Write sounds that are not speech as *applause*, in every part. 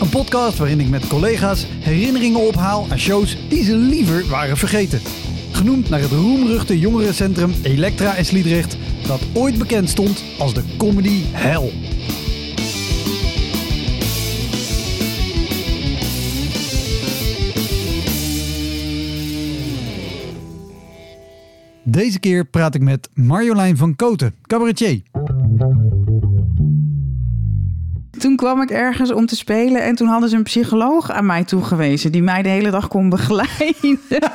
Een podcast waarin ik met collega's herinneringen ophaal aan shows die ze liever waren vergeten. Genoemd naar het roemruchte jongerencentrum Elektra in Sliedrecht, dat ooit bekend stond als de comedy hell. Deze keer praat ik met Marjolein van Koten, cabaretier. Toen kwam ik ergens om te spelen en toen hadden ze een psycholoog aan mij toegewezen die mij de hele dag kon begeleiden. *laughs*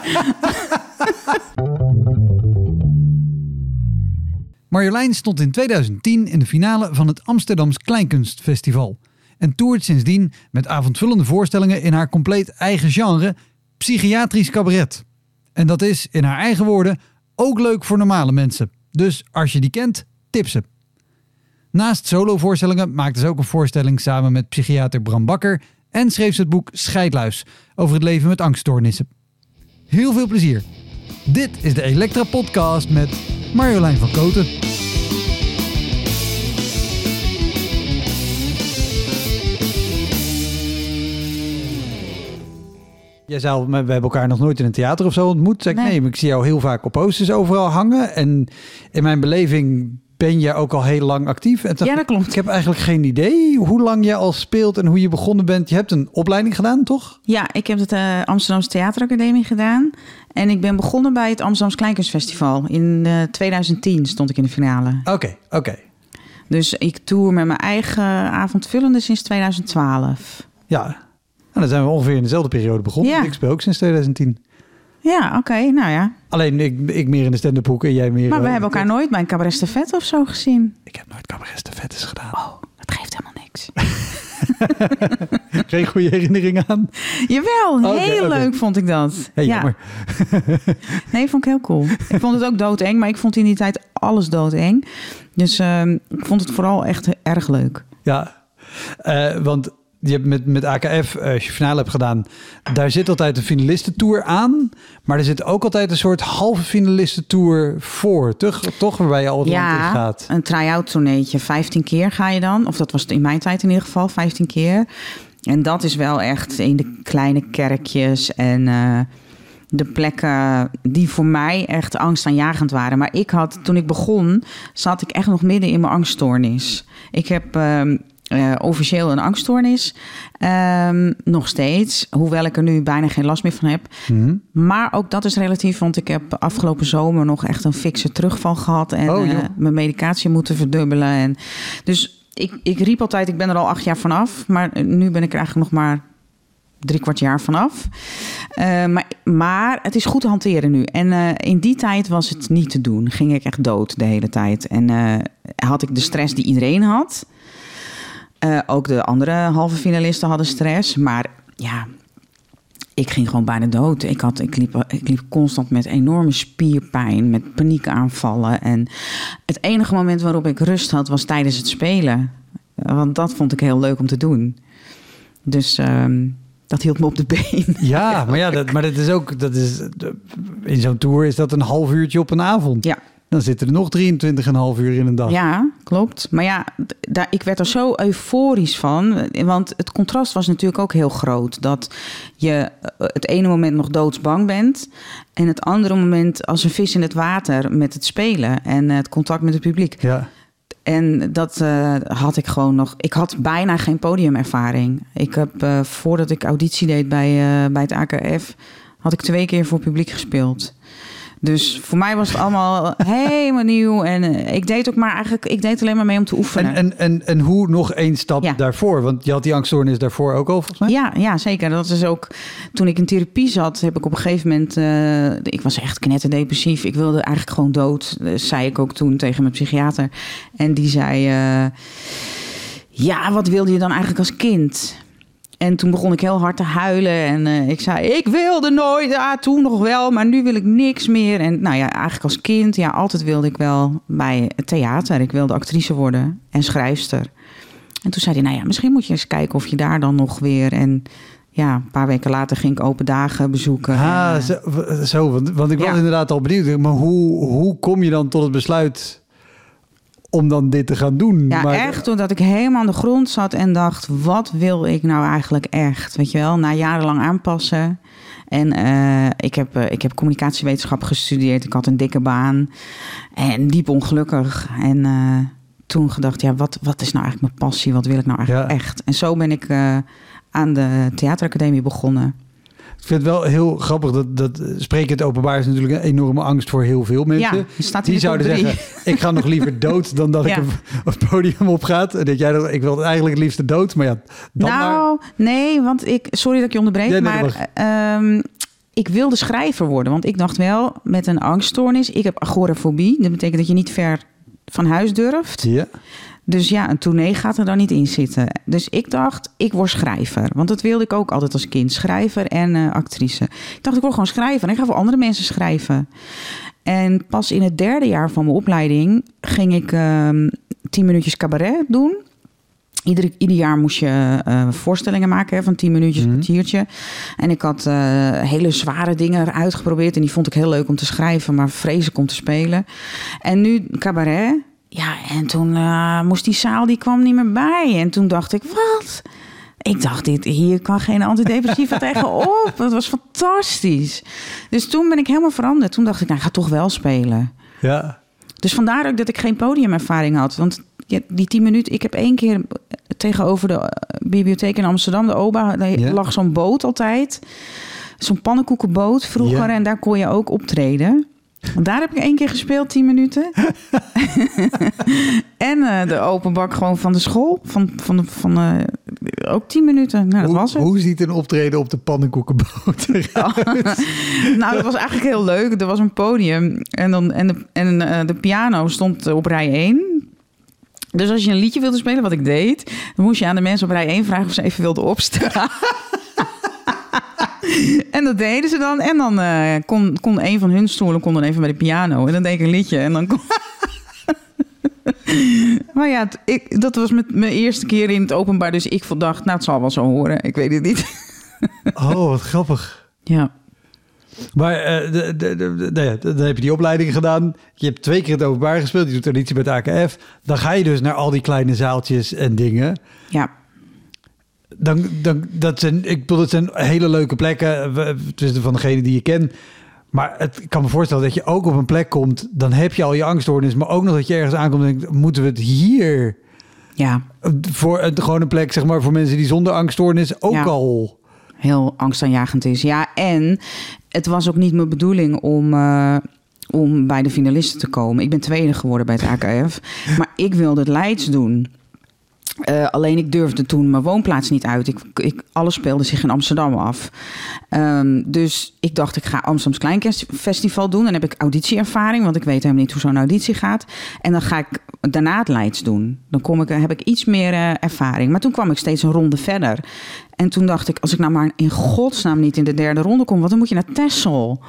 Marjolein stond in 2010 in de finale van het Amsterdams Kleinkunstfestival en toert sindsdien met avondvullende voorstellingen in haar compleet eigen genre, psychiatrisch cabaret. En dat is, in haar eigen woorden, ook leuk voor normale mensen. Dus als je die kent, tip ze. Naast solovoorstellingen maakte ze ook een voorstelling samen met psychiater Bram Bakker en schreef ze het boek Scheidluis over het leven met angststoornissen. Heel veel plezier. Dit is de Elektra Podcast met Marjolein van Koten. Jij zei we hebben elkaar nog nooit in een theater of zo ontmoet. Zeg. Nee. maar ik zie jou heel vaak op posters overal hangen. En in mijn beleving ben je ook al heel lang actief. En Ja, dat klopt. Ik heb eigenlijk geen idee hoe lang je al speelt en hoe je begonnen bent. Je hebt een opleiding gedaan, toch? ja, ik heb het eh, Amsterdamse Theateracademie gedaan. En ik ben begonnen bij het Amsterdamse Kleinkunstfestival. In eh, 2010 stond ik in de finale. Oké, oké. Dus ik tour met mijn eigen avondvullende sinds 2012. Ja. Nou, dan zijn we ongeveer in dezelfde periode begonnen. Ja. Ik speel ook sinds 2010. Ja, oké, nou ja. Alleen ik, ik meer in de stand-up hoek en jij meer... Maar we eh, hebben elkaar nooit bij een cabaret vet of zo gezien. Ik heb nooit cabaret vettes gedaan. Oh, dat geeft helemaal niks. *laughs* Geen goede herinnering aan. Jawel, heel leuk vond ik dat. Hey, ja. jammer. *laughs* Nee, vond ik heel cool. Ik vond het ook doodeng, maar ik vond in die tijd alles doodeng. Dus ehm, ik vond het vooral echt erg leuk. Ja, Eh, want je hebt met, met AKF, eh, als je finale hebt gedaan, daar zit altijd een finalistentour aan. Maar er zit ook altijd een soort halve finalistentour voor, toch? toch waarbij je al Ja, gaat. een try-out tourneetje. 15 keer ga je dan. Of dat was het in mijn tijd in ieder geval, 15 keer. En dat is wel echt in de kleine kerkjes en eh, de plekken die voor mij echt angstaanjagend waren. Maar ik had, toen ik begon, zat ik echt nog midden in mijn angststoornis. Ik heb ehm, eh, officieel een angststoornis. Ehm, nog steeds, hoewel ik er nu bijna geen last meer van heb. Mhm. Maar ook dat is relatief, want ik heb afgelopen zomer nog echt een fikse terugval gehad. En Oh, eh, mijn medicatie moeten verdubbelen. En dus ik, ik riep altijd, ik ben er al acht jaar vanaf. Maar nu ben ik er eigenlijk nog maar drie kwart jaar vanaf. Eh, maar, maar het is goed te hanteren nu. En in die tijd was het niet te doen. Ging ik echt dood de hele tijd. En had ik de stress die iedereen had. Eh, ook de andere halve finalisten hadden stress. Maar ja, ik ging gewoon bijna dood. Ik, had, ik, liep, ik liep constant met enorme spierpijn, met paniekaanvallen. En het enige moment waarop ik rust had, was tijdens het spelen. Want dat vond ik heel leuk om te doen. Dus ehm, dat hield me op de been. *laughs* Ja, maar ja, dat, maar dat is ook, dat is, in zo'n tour is dat een half uurtje op een avond. Ja. Dan zitten er nog 23,5 uur in een dag. Ja, klopt. Maar ja, daar, ik werd er zo euforisch van. Want het contrast was natuurlijk ook heel groot. Dat je eh, het ene moment nog doodsbang bent. En het andere moment als een vis in het water met het spelen. En eh, het contact met het publiek. Ja. En dat eh, had ik gewoon nog. Ik had bijna geen podiumervaring. Ik heb voordat ik auditie deed bij, bij het AKF, had ik twee keer voor publiek gespeeld. Dus voor mij was het allemaal helemaal nieuw. En eh, ik deed ook maar eigenlijk, ik deed alleen maar mee om te oefenen. En, en, en, en hoe nog één stap Ja. daarvoor? Want je had die angststoornis daarvoor ook al, volgens mij? Ja, ja, zeker. Dat is ook. Toen ik in therapie zat, heb ik op een gegeven moment. eh, ik was echt knetterdepressief. Ik wilde eigenlijk gewoon dood. Dat zei ik ook toen tegen mijn psychiater. En die zei: eh, Ja, wat wilde je dan eigenlijk als kind? En toen begon ik heel hard te huilen. En eh, ik zei, ik wilde nooit. Ja, toen nog wel, maar nu wil ik niks meer. En nou ja, eigenlijk als kind, ja, altijd wilde ik wel bij het theater. Ik wilde actrice worden en schrijfster. En toen zei hij, nou ja, misschien moet je eens kijken of je daar dan nog weer... En ja, een paar weken later ging ik open dagen bezoeken. Ah, En, eh, zo, zo, want, want ik was Ja. inderdaad al benieuwd. Maar hoe, hoe kom je dan tot het besluit om dan dit te gaan doen? Ja, maar, echt doordat ik helemaal aan de grond zat en dacht... wat wil ik nou eigenlijk echt? Weet je wel, na jarenlang aanpassen. En eh, ik, heb, eh, ik heb communicatiewetenschap gestudeerd. Ik had een dikke baan en diep ongelukkig. En eh, toen gedacht, ja, wat, wat is nou eigenlijk mijn passie? Wat wil ik nou eigenlijk Ja. echt? En zo ben ik aan de theateracademie begonnen. Ik vind het wel heel grappig dat, dat spreken het openbaar is natuurlijk een enorme angst voor heel veel mensen. Ja, staat Die zouden zeggen, ik ga nog liever dood dan dat Ja. ik een, een podium opgaat. En dat jij dat, ik wil eigenlijk het liefste dood, maar ja, dan maar. nou, nee, want ik... Sorry dat ik je onderbreek, nee, maar... ehm, ik wilde schrijver worden, want ik dacht wel, met een angststoornis... Ik heb agorafobie, dat betekent dat je niet ver van huis durft. Ja. Dus ja, een tournee gaat er dan niet in zitten. Dus ik dacht, ik word schrijver. Want dat wilde ik ook altijd als kind. Schrijver en eh, actrice. Ik dacht, ik word gewoon schrijver. En ik ga voor andere mensen schrijven. En pas in het derde jaar van mijn opleiding... ging ik ehm tien minuutjes cabaret doen. Ieder, ieder jaar moest je eh, voorstellingen maken hè, van tien minuutjes, een Mhm. kwartiertje. En ik had eh, hele zware dingen uitgeprobeerd. En die vond ik heel leuk om te schrijven, maar vreselijk om te spelen. En nu cabaret. Ja, en toen eh, moest die zaal, die kwam niet meer bij. En toen dacht ik, wat? Ik dacht, dit, hier kan geen antidepressiva *laughs* tegenop. Dat was fantastisch. Dus toen ben ik helemaal veranderd. Toen dacht ik, nou, ik ga toch wel spelen. ja. Dus vandaar ook dat ik geen podiumervaring had. Want die tien minuten, ik heb één keer tegenover de eh, bibliotheek in Amsterdam, de OBA, daar Ja. lag zo'n boot altijd. Zo'n pannenkoekenboot vroeger. Ja. En daar kon je ook optreden. Want Daar heb ik één keer gespeeld, tien minuten. *laughs* en eh, de open bak gewoon van de school. Van, van, van, eh, ook tien minuten. Nou, dat hoe, was het. hoe ziet een optreden op de pannenkoekenboot *laughs* eruit? nou, dat was eigenlijk heel leuk. Er was een podium en, dan, en, de, en eh, de piano stond op rij 1. Dus als je een liedje wilde spelen, wat ik deed... dan moest je aan de mensen op rij 1 vragen of ze even wilden opstaan. *laughs* *laughs* en dat deden ze dan. En dan eh, kon, kon een van hun stoelen kon dan even bij de piano. En dan deed ik een liedje en dan kon... *laughs* maar ja, ik, dat was met mijn eerste keer in het openbaar. Dus ik dacht, nou, het zal wel zo horen. Ik weet het niet. *laughs* Oh, wat grappig. ja. Maar de, de, de, de- ja, dan heb je die opleiding gedaan. Je hebt twee keer het openbaar gespeeld. Je doet bij het AKF. Dan ga je dus naar al die kleine zaaltjes en dingen. Ja. Dan, dan, dat zijn, ik bedoel, het zijn hele leuke plekken. Tussen van degene die je kent. Maar het, ik kan me voorstellen dat je ook op een plek komt. Dan heb je al je angststoornis. Maar ook nog dat je ergens aankomt en denkt... Moeten we het hier... Ja. Voor een, gewoon een plek, zeg maar, voor mensen die zonder angststoornis ook Ja. al... heel angstaanjagend is. Ja, en het was ook niet mijn bedoeling om, eh, om bij de finalisten te komen. Ik ben tweede geworden bij het AKF. Maar ik wilde het Leids doen. Eh, alleen ik durfde toen mijn woonplaats niet uit. Ik, ik, alles speelde zich in Amsterdam af. Ehm, dus ik dacht, ik ga Amsterdams Kleinfestival doen. Dan heb ik auditieervaring, want ik weet helemaal niet hoe zo'n auditie gaat. En dan ga ik daarna het Leids doen. Dan kom ik, heb ik iets meer eh, ervaring. Maar toen kwam ik steeds een ronde verder. En toen dacht ik, als ik nou maar in godsnaam niet in de derde ronde kom... want dan moet je naar Texel.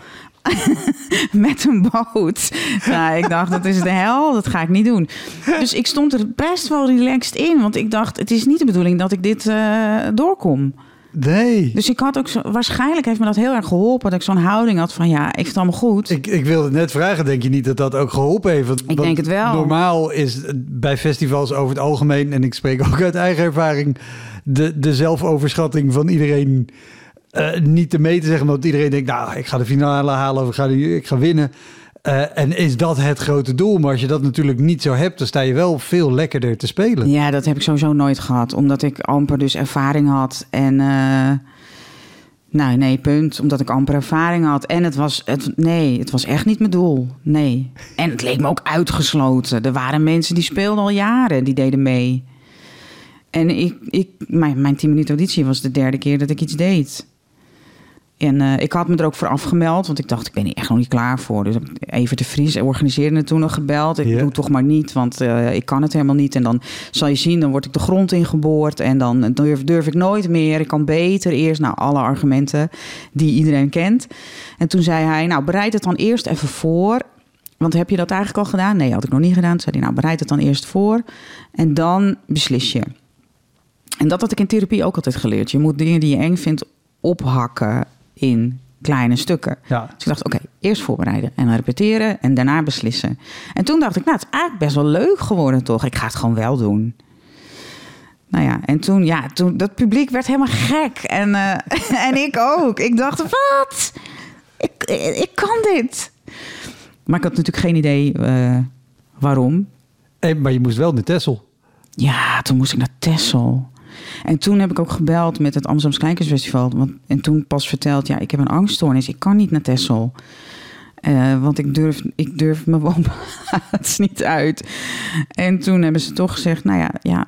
*laughs* Met een boot. Nou, ik dacht, dat is de hel, dat ga ik niet doen. Dus ik stond er best wel relaxed in. Want ik dacht, het is niet de bedoeling dat ik dit eh, doorkom. Nee. Dus ik had ook zo, waarschijnlijk heeft me dat heel erg geholpen. Dat ik zo'n houding had van, ja, ik het allemaal goed. Ik, ik wilde net vragen, denk je niet dat dat ook geholpen heeft? Want, want denk het wel. Normaal is bij festivals over het algemeen, en ik spreek ook uit eigen ervaring, de, de zelfoverschatting van iedereen eh, niet te meten zeggen. Omdat iedereen denkt, nou, ik ga de finale halen of ik ga, ik ga winnen. Eh, en is dat het grote doel? Maar als je dat natuurlijk niet zo hebt, dan sta je wel veel lekkerder te spelen. Ja, dat heb ik sowieso nooit gehad. Omdat ik amper dus ervaring had. En eh, nou, nee, punt. Omdat ik amper ervaring had. En het was, het, nee, het was echt niet mijn doel. Nee. En het leek me ook uitgesloten. Er waren mensen die speelden al jaren, die deden mee. En ik, ik, mijn, mijn 10 minuten auditie was de derde keer dat ik iets deed. En eh, ik had me er ook voor afgemeld, want ik dacht, ik ben hier echt nog niet klaar voor. Dus even de Vries organiseerde het toen nog gebeld. Ik doe het toch maar niet, want eh, ik kan het helemaal niet. En dan zal je zien, dan word ik de grond ingeboord. En dan durf, durf ik nooit meer. Ik kan beter eerst, nou, alle argumenten die iedereen kent. En toen zei hij, nou, bereid het dan eerst even voor. Want heb je dat eigenlijk al gedaan? Nee, had ik nog niet gedaan. Toen zei hij, nou, bereid het dan eerst voor. En dan beslis je. En dat had ik in therapie ook altijd geleerd. Je moet dingen die je eng vindt ophakken in kleine stukken. Ja. Dus ik dacht, oké, eerst voorbereiden en dan repeteren en daarna beslissen. En toen dacht ik, nou, het is eigenlijk best wel leuk geworden, toch? Ik ga het gewoon wel doen. Nou ja, en toen, ja, toen, dat publiek werd helemaal gek. En, eh, *laughs* en ik ook. Ik dacht, wat? Ik, ik kan dit. Maar ik had natuurlijk geen idee eh, waarom. Hey, maar je moest wel naar Tessel. Ja, toen moest ik naar Texel. En toen heb ik ook gebeld met het Amsterdamse Kleinkunstfestival. Want, en toen pas verteld, ja, ik heb een angststoornis. Ik kan niet naar Texel. Eh, want ik durf, ik durf mijn woonplaats *laughs* niet uit. En toen hebben ze toch gezegd, nou ja, ja,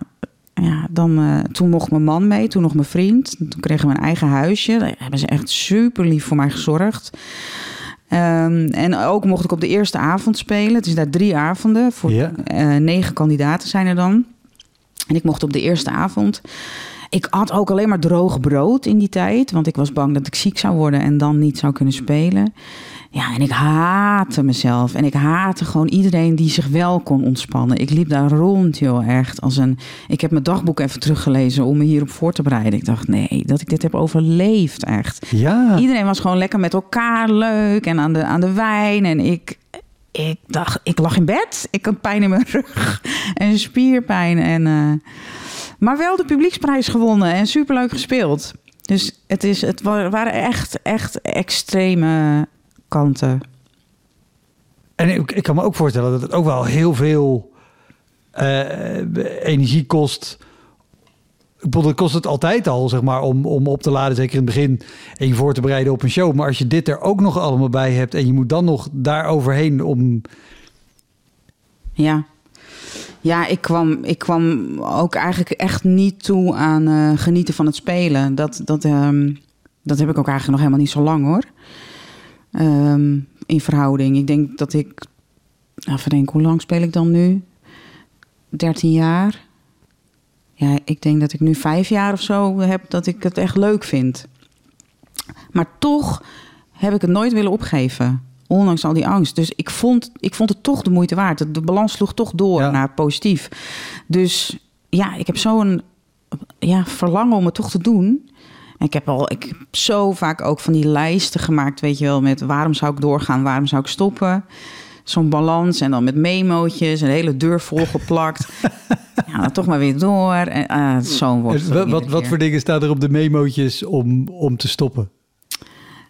ja dan, eh, toen mocht mijn man mee, toen nog mijn vriend. Toen kregen we een eigen huisje. Daar hebben ze echt super lief voor mij gezorgd. Ehm, en ook mocht ik op de eerste avond spelen. Het is daar drie avonden. Voor Ja. eh, negen kandidaten zijn er dan. En ik mocht op de eerste avond. Ik had ook alleen maar droog brood in die tijd. Want ik was bang dat ik ziek zou worden en dan niet zou kunnen spelen. Ja, en ik haatte mezelf. En ik haatte gewoon iedereen die zich wel kon ontspannen. Ik liep daar rond, joh, echt. Als een... Ik heb mijn dagboek even teruggelezen om me hierop voor te bereiden. Ik dacht, nee, dat ik dit heb overleefd, echt. Ja. Iedereen was gewoon lekker met elkaar leuk en aan de, aan de wijn. En ik, ik dacht, ik lag in bed. Ik had pijn in mijn *laughs* rug en spierpijn. En, eh, maar wel de publieksprijs gewonnen en superleuk gespeeld. Dus het, is, het wa- waren echt, echt extreme kanten. En ik, ik kan me ook voorstellen dat het ook wel heel veel eh, energie kost. Ik bedoel, dat kost het altijd al, zeg maar, om, om op te laden, zeker in het begin, en je voor te bereiden op een show. Maar als je dit er ook nog allemaal bij hebt en je moet dan nog daar overheen om... Ja. Ja, ik kwam, ik kwam ook eigenlijk echt niet toe aan eh, genieten van het spelen. Dat, dat, ehm, dat heb ik ook eigenlijk nog helemaal niet zo lang hoor. Ehm, in verhouding. Ik denk dat ik. Even denken, hoe lang speel ik dan nu? 13 jaar. Ja, ik denk dat ik nu vijf jaar of zo heb dat ik het echt leuk vind. Maar toch heb ik het nooit willen opgeven. Ondanks al die angst. Dus ik vond, ik vond het toch de moeite waard. De- balans sloeg toch door Ja. naar positief. Dus ja, ik heb zo'n ja, verlangen om het toch te doen. En Ik heb al ik heb zo vaak ook van die lijsten gemaakt, weet je wel, met waarom zou ik doorgaan, waarom zou ik stoppen. Zo'n balans en dan met memootjes, een hele deur volgeplakt. *laughs* ja, dan toch maar weer door. En, ah, zo'n worsteling wat, wat, wat voor dingen staan er op de memootjes om, om te stoppen?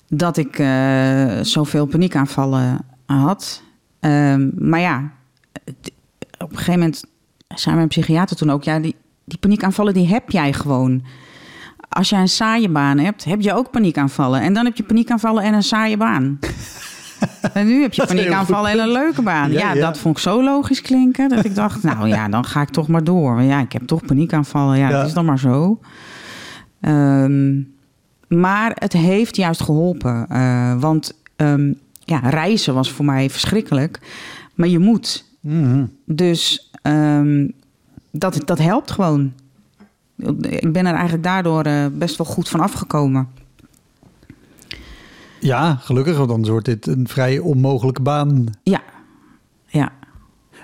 dat ik eh, zoveel paniekaanvallen had. Ehm, maar ja, op een gegeven moment zei mijn psychiater toen ook... ja, die, die paniekaanvallen die heb jij gewoon. Als jij een saaie baan hebt, heb je ook paniekaanvallen. En dan heb je paniekaanvallen en een saaie baan. *laughs* en nu heb je paniekaanvallen en een leuke baan. Ja, Ja, ja. dat vond ik zo logisch klinken... dat ik dacht, nou ja, dan ga ik toch maar door. Ja, ik heb toch paniekaanvallen. Ja, Ja. het is dan maar zo. Ehm, maar het heeft juist geholpen. eh, want ehm, ja, reizen was voor mij verschrikkelijk. Maar je moet. Mhm. Dus ehm, dat, dat helpt gewoon. Ik ben er eigenlijk daardoor eh, best wel goed van afgekomen. Ja, gelukkig, want anders wordt dit een vrij onmogelijke baan. Ja, ja.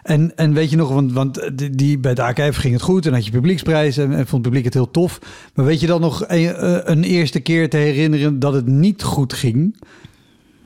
En, en weet je nog, want, want die, bij het AKF ging het goed en had je publieksprijs en, en vond het publiek het heel tof. Maar weet je dan nog een, eh, een eerste keer te herinneren dat het niet goed ging?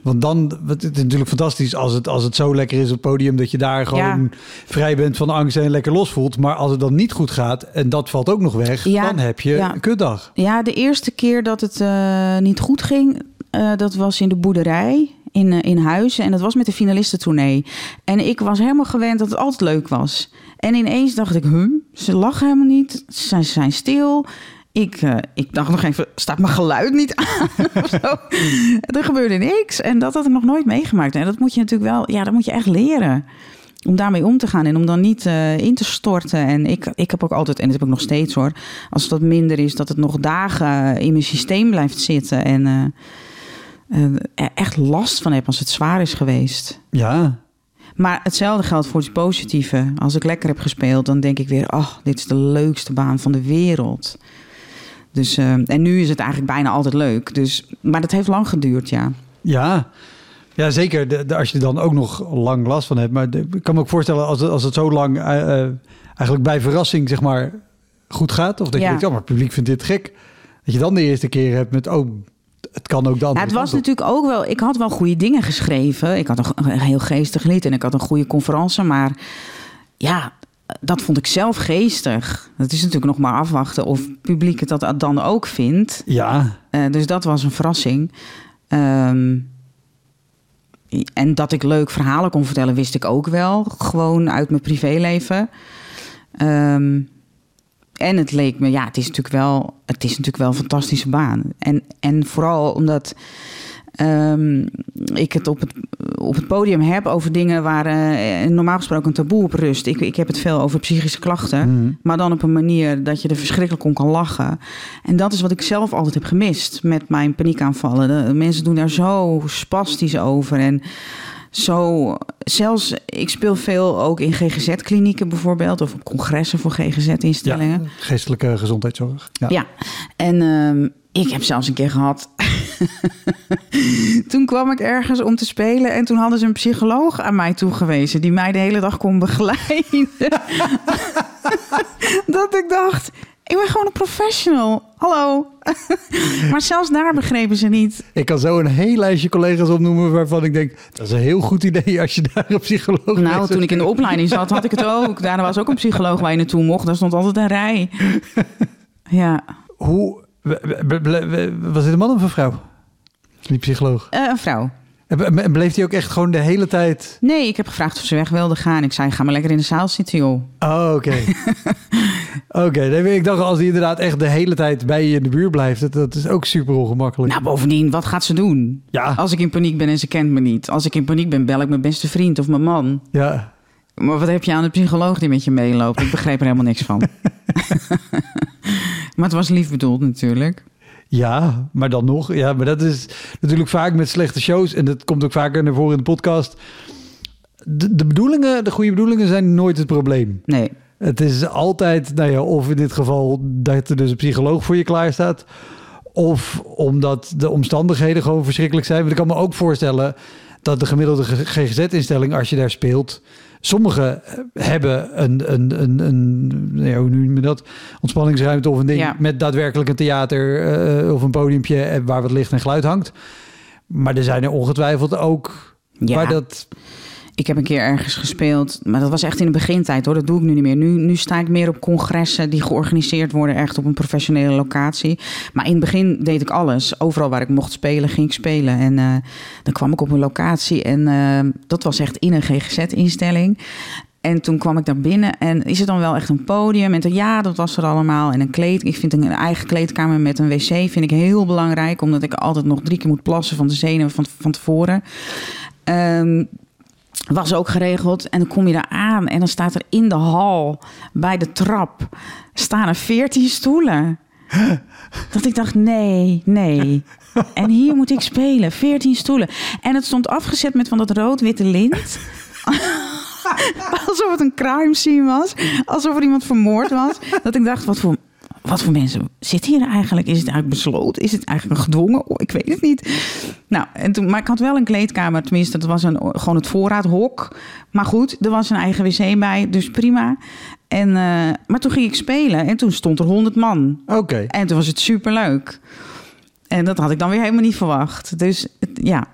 Want dan, het is natuurlijk fantastisch als het, als het zo lekker is op het podium dat je daar gewoon vrij bent van angst en lekker los voelt. Maar als het dan niet goed gaat en dat valt ook nog weg, Ja, dan heb je ja. een kutdag. Ja, de eerste keer dat het eh, niet goed ging, eh, dat was in de boerderij in, eh, in Huizen. En dat was met de finalistentournee. En ik was helemaal gewend dat het altijd leuk was. En ineens dacht ik, huh, ze lachen helemaal niet. Ze zijn, stil. Ik, eh, ik dacht nog even, staat mijn geluid niet aan? *laughs* Er gebeurde niks. En dat had ik nog nooit meegemaakt. En dat moet je natuurlijk wel, ja, dat moet je echt leren om daarmee om te gaan en om dan niet in te storten. En ik, ik heb ook altijd, en dat heb ik nog steeds hoor, als wat minder is, dat het nog dagen in mijn systeem blijft zitten. En echt last van heb als het zwaar is geweest. Ja, Maar hetzelfde geldt voor het positieve. Als ik lekker heb gespeeld, dan denk ik weer: oh, dit is de leukste baan van de wereld. Dus, eh, en nu is het eigenlijk bijna altijd leuk. Dus, maar dat heeft lang geduurd, ja. ja. Ja, zeker. De, de- als je er dan ook nog lang last van hebt. Maar de- ik kan me ook voorstellen als het, als het zo lang eh, eh, eigenlijk bij verrassing zeg maar goed gaat. Of dat je denkt, oh, maar het publiek vindt dit gek. Dat je dan de eerste keer hebt met, oh, het kan ook Nou, het was kant op. natuurlijk ook wel. Ik had wel goede dingen geschreven. Ik had een, een heel geestig lied en ik had een goede conferentie. Maar ja, dat vond ik zelf geestig. Het is natuurlijk nog maar afwachten of het publiek het dat dan ook vindt. Ja, Eh, dus dat was een verrassing. Ehm, en dat ik leuk verhalen kon vertellen, wist ik ook wel. Gewoon uit mijn privéleven. Ehm, en het leek me, ja, het is natuurlijk wel, het is natuurlijk wel een fantastische baan. En, en vooral omdat ehm, ik het op, het op het podium heb over dingen waar eh, normaal gesproken een taboe op rust. Ik, ik heb het veel over psychische klachten. Mhm. Maar dan op een manier dat je er verschrikkelijk om kan lachen. En dat is wat ik zelf altijd heb gemist met mijn paniekaanvallen. De, mensen doen daar zo spastisch over. En zo, zelfs, ik speel veel ook in GGZ-klinieken bijvoorbeeld. Of op congressen voor GGZ-instellingen. ja, geestelijke gezondheidszorg. Ja. Ja, en ehm, ik heb zelfs een keer gehad. *laughs* toen kwam ik ergens om te spelen en toen hadden ze een psycholoog aan mij toegewezen die mij de hele dag kon begeleiden. *laughs* dat ik dacht, ik ben gewoon een professional. Hallo. *laughs* maar zelfs daar begrepen ze niet. Ik kan zo een heel lijstje collega's opnoemen waarvan ik denk, dat is een heel goed idee als je daar een psycholoog Nou, toen ik in de opleiding zat, had ik het ook. Daar was ook een psycholoog waar je naartoe mocht. Daar stond altijd een rij. *laughs* Ja, Hoe, was dit een man of een vrouw? Die psycholoog. Eh, een vrouw. En en bleef hij ook echt gewoon de hele tijd... Nee, ik heb gevraagd of ze weg wilde gaan. Ik zei, ga maar lekker in de zaal zitten, joh. Oh, oké. *laughs* *laughs* oké, nee, ik dacht als hij inderdaad echt de hele tijd bij je in de buurt blijft, dat, dat is ook super ongemakkelijk. Nou, bovendien, wat gaat ze doen? ja, Als ik in paniek ben en ze kent me niet. Als ik in paniek ben, bel ik mijn beste vriend of mijn man. ja. Maar wat heb je aan de psycholoog die met je meeloopt? Ik begreep er helemaal niks van. *laughs* *laughs* maar het was lief bedoeld natuurlijk. Ja, maar dan nog. Ja, maar dat is natuurlijk vaak met slechte shows. En dat komt ook vaker naar voren in de podcast. De, de bedoelingen, de goede bedoelingen zijn nooit het probleem. Nee. Het is altijd, nou ja, of in dit geval dat er dus een psycholoog voor je klaar staat. Of omdat de omstandigheden gewoon verschrikkelijk zijn. Want ik kan me ook voorstellen dat de gemiddelde GGZ-instelling, als je daar speelt. Sommigen hebben een, een, een, een nou ja, hoe noem je dat? Ontspanningsruimte of een ding Ja. met daadwerkelijk een theater eh, of een podiumpje eh, waar wat licht en geluid hangt. Maar er zijn er ongetwijfeld ook Ja, waar dat. Ik heb een keer ergens gespeeld. Maar dat was echt in de begintijd hoor. Dat doe ik nu niet meer. Nu, nu sta ik meer op congressen die georganiseerd worden. Echt op een professionele locatie. Maar in het begin deed ik alles. Overal waar ik mocht spelen, ging ik spelen. En eh, dan kwam ik op een locatie. En eh, dat was echt in een GGZ-instelling. En toen kwam ik daar binnen en is het dan wel echt een podium? En ja, dat was er allemaal. En een kleed, ik vind een eigen kleedkamer met een wc vind ik heel belangrijk. Omdat ik altijd nog drie keer moet plassen van de zenuwen van, van tevoren. Ehm, was ook geregeld. En dan kom je daar aan en dan staat er in de hal bij de trap staan er veertien stoelen. Dat ik dacht, nee, nee. *laughs* En hier moet ik spelen, veertien stoelen. En het stond afgezet met van dat rood-witte lint. *laughs* Alsof het een crime scene was. Alsof er iemand vermoord was. Dat ik dacht, wat voor, wat voor mensen zitten hier eigenlijk? Is het eigenlijk besloten? Is het eigenlijk gedwongen? Oh, ik weet het niet. Nou, en toen, maar ik had wel een kleedkamer. Tenminste, dat was een, gewoon het voorraadhok. Maar goed, er was een eigen wc bij. Dus prima. En, eh, maar toen ging ik spelen. En toen stond er honderd man. Oké. En toen was het superleuk. En dat had ik dan weer helemaal niet verwacht. Dus het- ja.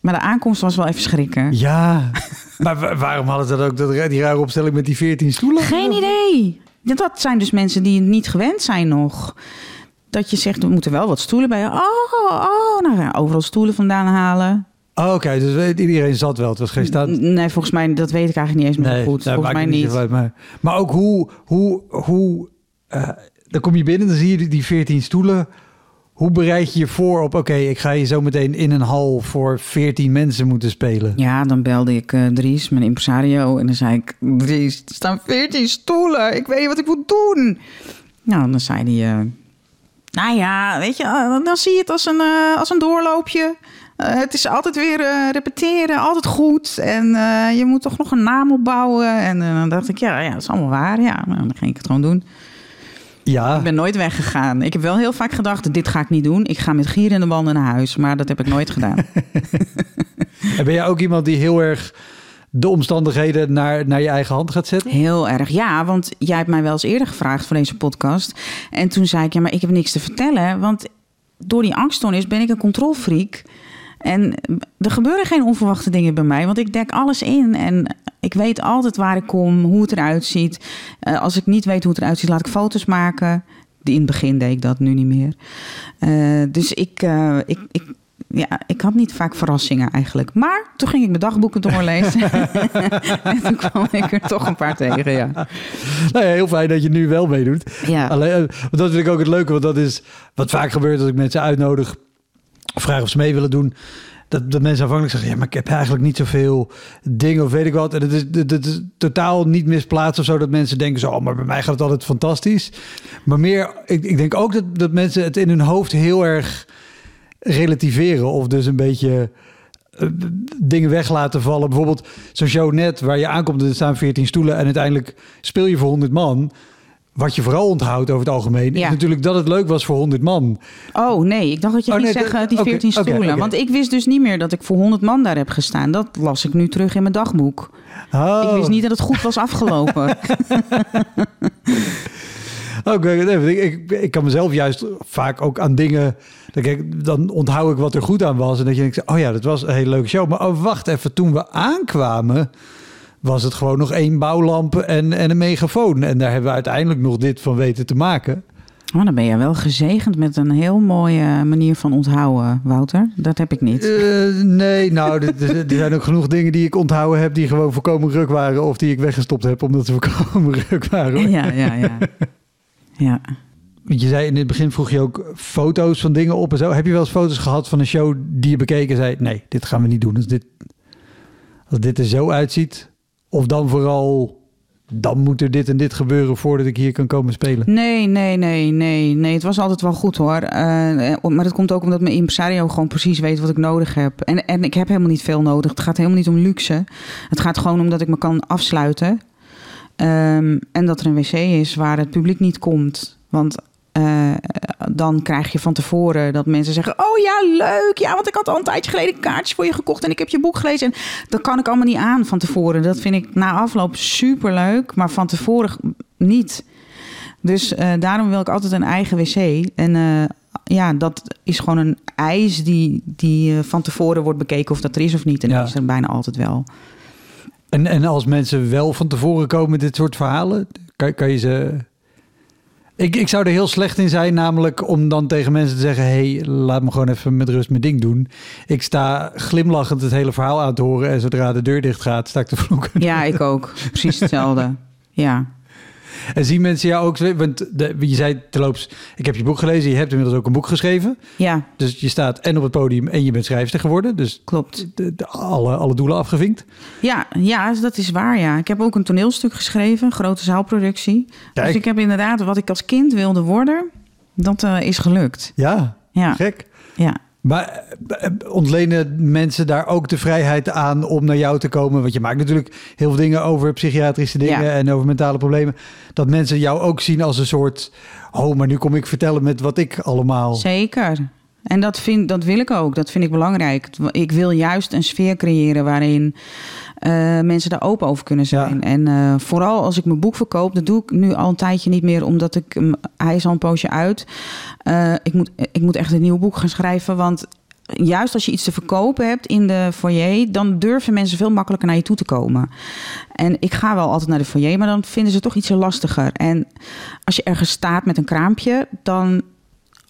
Maar de aankomst was wel even schrikken. Ja, maar wa- waarom hadden ze dat ook, dat, die rare opstelling met die 14 stoelen? Geen idee. Dat zijn dus mensen die het niet gewend zijn nog. Dat je zegt, er moeten wel wat stoelen bij. Oh, oh, nou ja, overal stoelen vandaan halen. Oh, Oké, dus weet- iedereen zat wel. Het was geen staat. Nee, volgens mij, dat weet ik eigenlijk niet eens meer goed. dat volgens mij niet. uit, maar, maar ook hoe, hoe, hoe eh, dan kom je binnen, dan zie je die- die 14 stoelen. Hoe bereid je je voor op, oké, ik ga je zo meteen in een hal voor 14 mensen moeten spelen? Ja, dan belde ik eh, Dries, mijn impresario. En dan zei ik, Dries, er staan veertien stoelen. Ik weet niet wat ik moet doen. Nou, dan zei hij... eh, nou ja, weet je, eh, dan zie je het als een, als een doorloopje. Het is altijd weer repeteren, altijd goed. En je moet toch nog een naam opbouwen. En dan dacht ik, ja, ja, dat is allemaal waar. Ja, nou, dan ging ik het gewoon doen. Ja, Ik ben nooit weggegaan. Ik heb wel heel vaak gedacht, dit ga ik niet doen. Ik ga met gier in de banden naar huis. Maar dat heb ik nooit gedaan. *laughs* en ben jij ook iemand die heel erg de omstandigheden naar, naar je eigen hand gaat zetten? Heel erg, ja. Want jij hebt mij wel eens eerder gevraagd voor deze podcast. En toen zei ik, ja, maar ik heb niks te vertellen. Want door die angststoornis ben ik een controlfreak. En er gebeuren geen onverwachte dingen bij mij. Want ik dek alles in. En ik weet altijd waar ik kom, hoe het eruit ziet. Eh, als ik niet weet hoe het eruit ziet, laat ik foto's maken. In het begin deed ik dat, nu niet meer. Eh, dus ik, eh, ik, ik, ja, ik had niet vaak verrassingen eigenlijk. Maar toen ging ik mijn dagboeken doorlezen. *laughs* en toen kwam ik er toch een paar tegen, ja. Nou ja, heel fijn dat je nu wel meedoet. Ja. Alleen, dat vind ik ook het leuke, want dat is wat vaak gebeurt als ik mensen uitnodig, vraag of ze mee willen doen. Dat, dat mensen aanvankelijk zeggen, ja, maar ik heb eigenlijk niet zoveel dingen of weet ik wat. En het is, dat is totaal niet misplaatst of zo dat mensen denken zo, oh, maar bij mij gaat het altijd fantastisch. Maar meer, ik, ik denk ook dat, dat mensen het in hun hoofd heel erg relativeren of dus een beetje eh, dingen weg laten vallen. Bijvoorbeeld zo'n show net waar je aankomt en er staan 14 stoelen en uiteindelijk speel je voor 100 man. Wat je vooral onthoudt over het algemeen Ja. is natuurlijk dat het leuk was voor 100 man. Oh nee, ik dacht dat je Oh, ging zeggen die oké, 14 oké, stoelen. Want ik wist dus niet meer dat ik voor 100 man daar heb gestaan. Dat las ik nu terug in mijn dagboek. Oh, Ik wist niet dat het goed was afgelopen. *laughs* Oké, nee, ik, ik, ik kan mezelf juist vaak ook aan dingen. Kijk, dan onthoud ik wat er goed aan was. En dat je denkt, oh ja, dat was een hele leuke show. Maar oh, wacht even, toen we aankwamen, was het gewoon nog één bouwlamp en, en een megafoon. En daar hebben we uiteindelijk nog dit van weten te maken. Maar dan ben je wel gezegend met een heel mooie manier van onthouden, Wouter. Dat heb ik niet. Eh, nee, nou, er- zijn ook genoeg dingen die ik onthouden heb die gewoon voorkomen ruk waren. Of die ik weggestopt heb omdat ze voorkomen *laughs* ruk waren. Ja, ja, ja. Ja. Want je zei in het begin vroeg je ook foto's van dingen op en zo. Heb je wel eens foto's gehad van een show die je bekeken en zei: nee, dit gaan we niet doen. Als dit, als dit er zo uitziet, of dan vooral, dan moet er dit en dit gebeuren voordat ik hier kan komen spelen. Nee, nee, nee, nee, nee. Het was altijd wel goed hoor. Eh, maar dat komt ook omdat mijn impresario gewoon precies weet wat ik nodig heb. En, en ik heb helemaal niet veel nodig. Het gaat helemaal niet om luxe. Het gaat gewoon om dat ik me kan afsluiten. Ehm, en dat er een wc is waar het publiek niet komt. Want eh, dan krijg je van tevoren dat mensen zeggen: Oh ja, leuk. Ja, want ik had al een tijdje geleden kaartjes voor je gekocht en ik heb je boek gelezen. En dat kan ik allemaal niet aan van tevoren. Dat vind ik na afloop super leuk, maar van tevoren niet. Dus eh, daarom wil ik altijd een eigen wc. En eh, ja, dat is gewoon een eis die, die van tevoren wordt bekeken of dat er is of niet. En Ja. dat is er bijna altijd wel. En, en als mensen wel van tevoren komen met dit soort verhalen, kan, kan je ze. Ik, ik zou er heel slecht in zijn, namelijk om dan tegen mensen te zeggen: hey, laat me gewoon even met rust mijn ding doen. Ik sta glimlachend het hele verhaal aan te horen en zodra de deur dicht gaat, sta ik te vloeken. Ja, ik ook. Precies hetzelfde. Ja. En zien mensen jou ook, want de, je zei terloops, ik heb je boek gelezen, je hebt inmiddels ook een boek geschreven. ja, Dus je staat en op het podium en je bent schrijfster geworden. Dus klopt. de, de- alle, alle doelen afgevinkt. Ja, ja, dat is waar, ja. Ik heb ook een toneelstuk geschreven, grote zaalproductie. Kijk. Dus ik heb inderdaad wat ik als kind wilde worden, dat eh, is gelukt. Ja, Ja, gek. ja. Maar eh, ontlenen mensen daar ook de vrijheid aan om naar jou te komen? Want je maakt natuurlijk heel veel dingen over psychiatrische dingen Ja. en over mentale problemen. Dat mensen jou ook zien als een soort... Oh, maar nu kom ik vertellen met wat ik allemaal... Zeker. En dat, vind, dat wil ik ook. Dat vind ik belangrijk. Ik wil juist een sfeer creëren waarin eh, mensen daar open over kunnen zijn. Ja. En eh, vooral als ik mijn boek verkoop, dat doe ik nu al een tijdje niet meer, omdat ik hem- hij is al een poosje uit. Eh, ik, moet, ik moet echt een nieuw boek gaan schrijven, want juist als je iets te verkopen hebt in de foyer, dan durven mensen veel makkelijker naar je toe te komen. En ik ga wel altijd naar de foyer, maar dan vinden ze het toch iets lastiger. En als je ergens staat met een kraampje, dan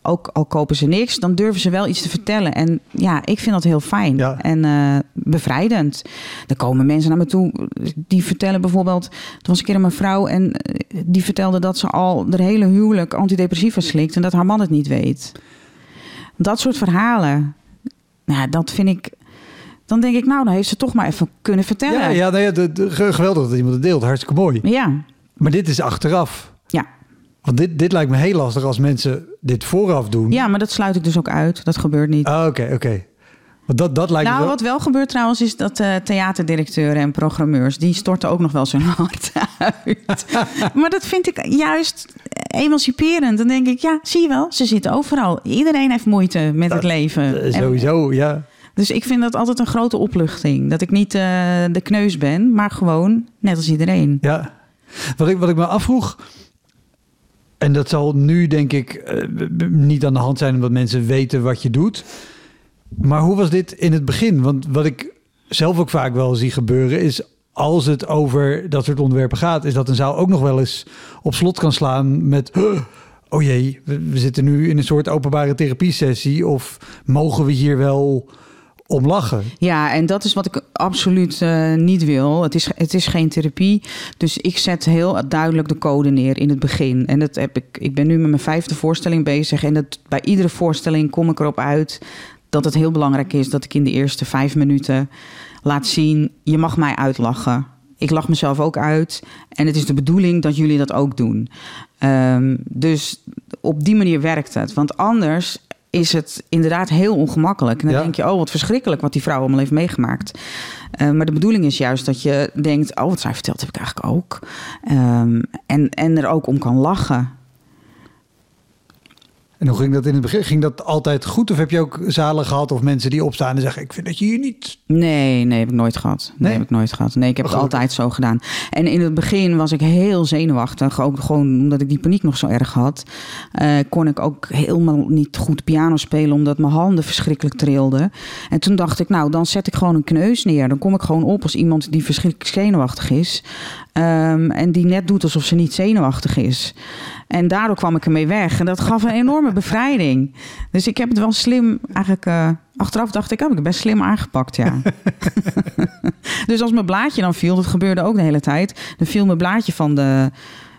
ook al kopen ze niks, dan durven ze wel iets te vertellen. En ja, ik vind dat heel fijn Ja. en eh, bevrijdend. Er komen mensen naar me toe die vertellen bijvoorbeeld... Er was een keer een mevrouw en eh, die vertelde dat ze al de hele huwelijk antidepressiva slikt... en dat haar man het niet weet. Dat soort verhalen, nou, dat vind ik... Dan denk ik, nou, dan heeft ze toch maar even kunnen vertellen. Ja, ja, nou ja de, de- ge- geweldig dat iemand het deelt. Hartstikke mooi. ja. Maar dit is achteraf. Want dit, dit lijkt me heel lastig als mensen dit vooraf doen. Ja, maar dat sluit ik dus ook uit. Dat gebeurt niet. Ah, Oké, oké. Want dat, dat lijkt Nou, wel... wat wel gebeurt trouwens is dat eh, theaterdirecteuren en programmeurs... die storten ook nog wel zijn *laughs* hart uit. *laughs* maar dat vind ik juist emanciperend. Dan denk ik, ja, zie je wel, ze zitten overal. Iedereen heeft moeite met het leven. Eh, En- Sowieso, ja. dus ik vind dat altijd een grote opluchting. Dat ik niet eh, de kneus ben, maar gewoon net als iedereen. Ja. Wat ik, wat ik me afvroeg, en dat zal nu denk ik eh, niet aan de hand zijn omdat mensen weten wat je doet. Maar hoe was dit in het begin? Want wat ik zelf ook vaak wel zie gebeuren is als het over dat soort onderwerpen gaat, is dat een zaal ook nog wel eens op slot kan slaan met. "Huh, Oh jee, we zitten nu in een soort openbare therapiesessie. Of mogen we hier wel om lachen? Ja, en dat is wat ik absoluut eh, niet wil. Het is, het is geen therapie. Dus ik zet heel duidelijk de code neer in het begin. En dat heb ik, ik ben nu met mijn vijfde voorstelling bezig. En dat, bij iedere voorstelling kom ik erop uit dat het heel belangrijk is dat ik in de eerste vijf minuten laat zien: je mag mij uitlachen. Ik lach mezelf ook uit. En het is de bedoeling dat jullie dat ook doen. Ehm, dus op die manier werkt het. Want anders is het inderdaad heel ongemakkelijk. En dan Ja. denk je, oh wat verschrikkelijk wat die vrouw allemaal heeft meegemaakt. Eh, maar de bedoeling is juist dat je denkt, oh wat zij vertelt heb ik eigenlijk ook. Ehm, en, en er ook om kan lachen. En hoe ging dat in het begin? Ging dat altijd goed? Of heb je ook zalen gehad of mensen die opstaan en zeggen: Ik vind dat je hier niet. Nee, nee, heb ik nooit gehad. Nee, Nee? heb ik nooit gehad. Nee, ik heb het altijd zo gedaan. En in het begin was ik heel zenuwachtig. Ook gewoon omdat ik die paniek nog zo erg had. eh, kon ik ook helemaal niet goed piano spelen, omdat mijn handen verschrikkelijk trilden. En toen dacht ik, nou, dan zet ik gewoon een kneus neer. Dan kom ik gewoon op als iemand die verschrikkelijk zenuwachtig is. Ehm, en die net doet alsof ze niet zenuwachtig is. En daardoor kwam ik ermee weg. En dat gaf een enorme bevrijding. Dus ik heb het wel slim eigenlijk... eh, achteraf dacht ik, oh, ik heb het best slim aangepakt, ja. *laughs* dus als mijn blaadje dan viel, dat gebeurde ook de hele tijd... dan viel mijn blaadje van de,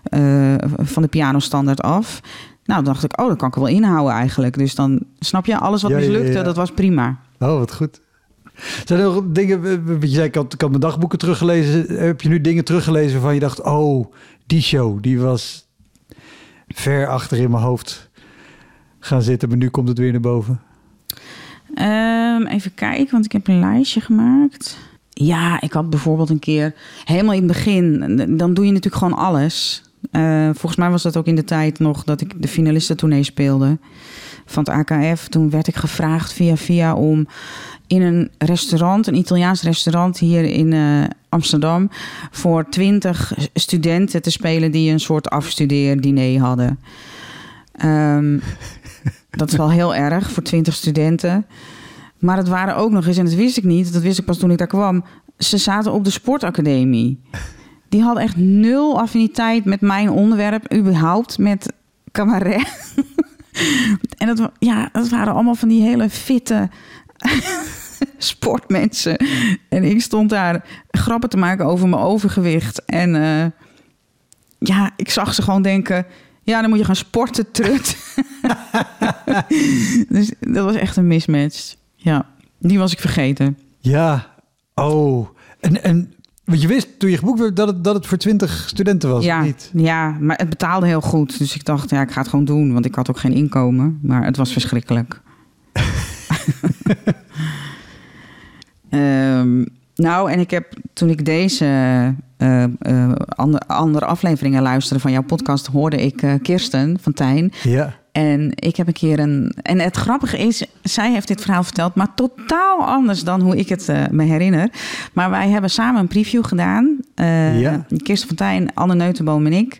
eh van de pianostandaard af. Nou, dan dacht ik, oh, dat kan ik er wel inhouden eigenlijk. Dus dan, snap je, alles wat Ja, ja, ja, mislukte, ja. dat was prima. Oh, wat goed. Zijn er nog dingen, eh, je zei, ik had, ik had mijn dagboeken teruggelezen. Heb je nu dingen teruggelezen waarvan je dacht, oh, die show, die was ver achter in mijn hoofd gaan zitten, maar nu komt het weer naar boven. Ehm, even kijken, want ik heb een lijstje gemaakt. Ja, ik had bijvoorbeeld een keer helemaal in het begin, dan doe je natuurlijk gewoon alles. Eh, volgens mij was dat ook in de tijd nog dat ik de finalistentournee speelde van het AKF. Toen werd ik gevraagd via via om in een restaurant, een Italiaans restaurant hier in eh, Amsterdam, voor twintig studenten te spelen die een soort afstudeerdiner hadden. Ehm, *laughs* dat is wel heel erg voor twintig studenten. Maar het waren ook nog eens, en dat wist ik niet, dat wist ik pas toen ik daar kwam. Ze zaten op de sportacademie. Die hadden echt nul affiniteit met mijn onderwerp, überhaupt met cabaret. *laughs* en dat, ja, dat waren allemaal van die hele fitte *laughs* sportmensen. En ik stond daar grappen te maken over mijn overgewicht. En eh, ja, ik zag ze gewoon denken... Ja, dan moet je gaan sporten, trut. *laughs* dus dat was echt een mismatch. Ja, die was ik vergeten. Ja, oh. En, en want je wist toen je geboekt werd dat het, dat het voor 20 studenten was, ja, niet? ja, maar het betaalde heel goed. Dus ik dacht, ja, ik ga het gewoon doen. Want ik had ook geen inkomen. Maar het was verschrikkelijk. *laughs* Ehm, nou, en ik heb toen ik deze eh, eh, ander- andere afleveringen luisterde van jouw podcast, hoorde ik eh, Kirsten van Tijn. Ja. En ik heb een keer een. En het grappige is, zij heeft dit verhaal verteld, maar totaal anders dan hoe ik het me herinner. Maar wij hebben samen een preview gedaan. Ja. Kirsten Fontijn, Anne Neutenboom en ik.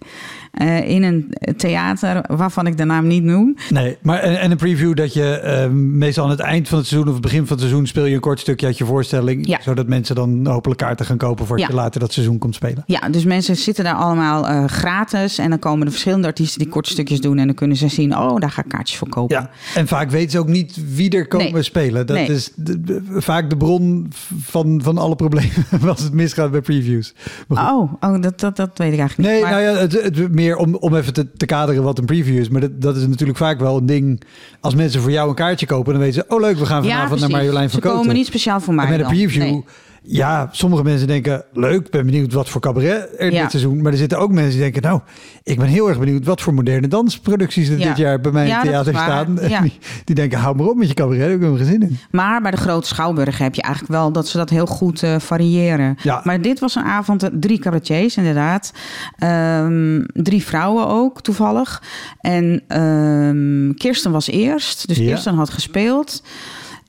Eh, in een theater waarvan ik de naam niet noem. Nee, maar en, en een preview dat je eh, meestal aan het eind van het seizoen of het begin van het seizoen speel je een kort stukje uit je voorstelling. Ja. Zodat mensen dan hopelijk kaarten gaan kopen voor Ja. je later dat seizoen komt spelen. Ja, dus mensen zitten daar allemaal eh, gratis. En dan komen er verschillende artiesten die korte stukjes doen. En dan kunnen ze zien, oh, daar ga ik kaartjes voor kopen. Ja, en vaak weten ze ook niet wie er komen Nee. spelen. Dat Nee. is de- de- vaak de bron van, van alle problemen *laughs* als het misgaat bij previews. Oh, oh dat, dat, dat weet ik eigenlijk Nee, niet. Maar- nou ja, het, het, meer om, om even te, te kaderen wat een preview is. Maar dat, dat is natuurlijk vaak wel een ding. Als mensen voor jou een kaartje kopen, dan weten ze... oh leuk, we gaan vanavond naar. Marjolein van Ze komen niet speciaal voor mij En met een preview, Nee. Ja, sommige mensen denken, leuk, ben benieuwd wat voor cabaret er Ja. dit seizoen. Maar er zitten ook mensen die denken, nou, ik ben heel erg benieuwd wat voor moderne dansproducties er Ja. dit jaar bij mij in het theater staan. Die, die denken, hou maar op met je cabaret, daar heb ik geen zin in. Maar bij de Grote Schouwburg heb je eigenlijk wel dat ze dat heel goed eh, variëren. Ja. Maar dit was een avond, eh, drie cabaretiers inderdaad. Ehm, drie vrouwen ook, toevallig. En ehm, Kirsten was eerst, dus. Kirsten had gespeeld.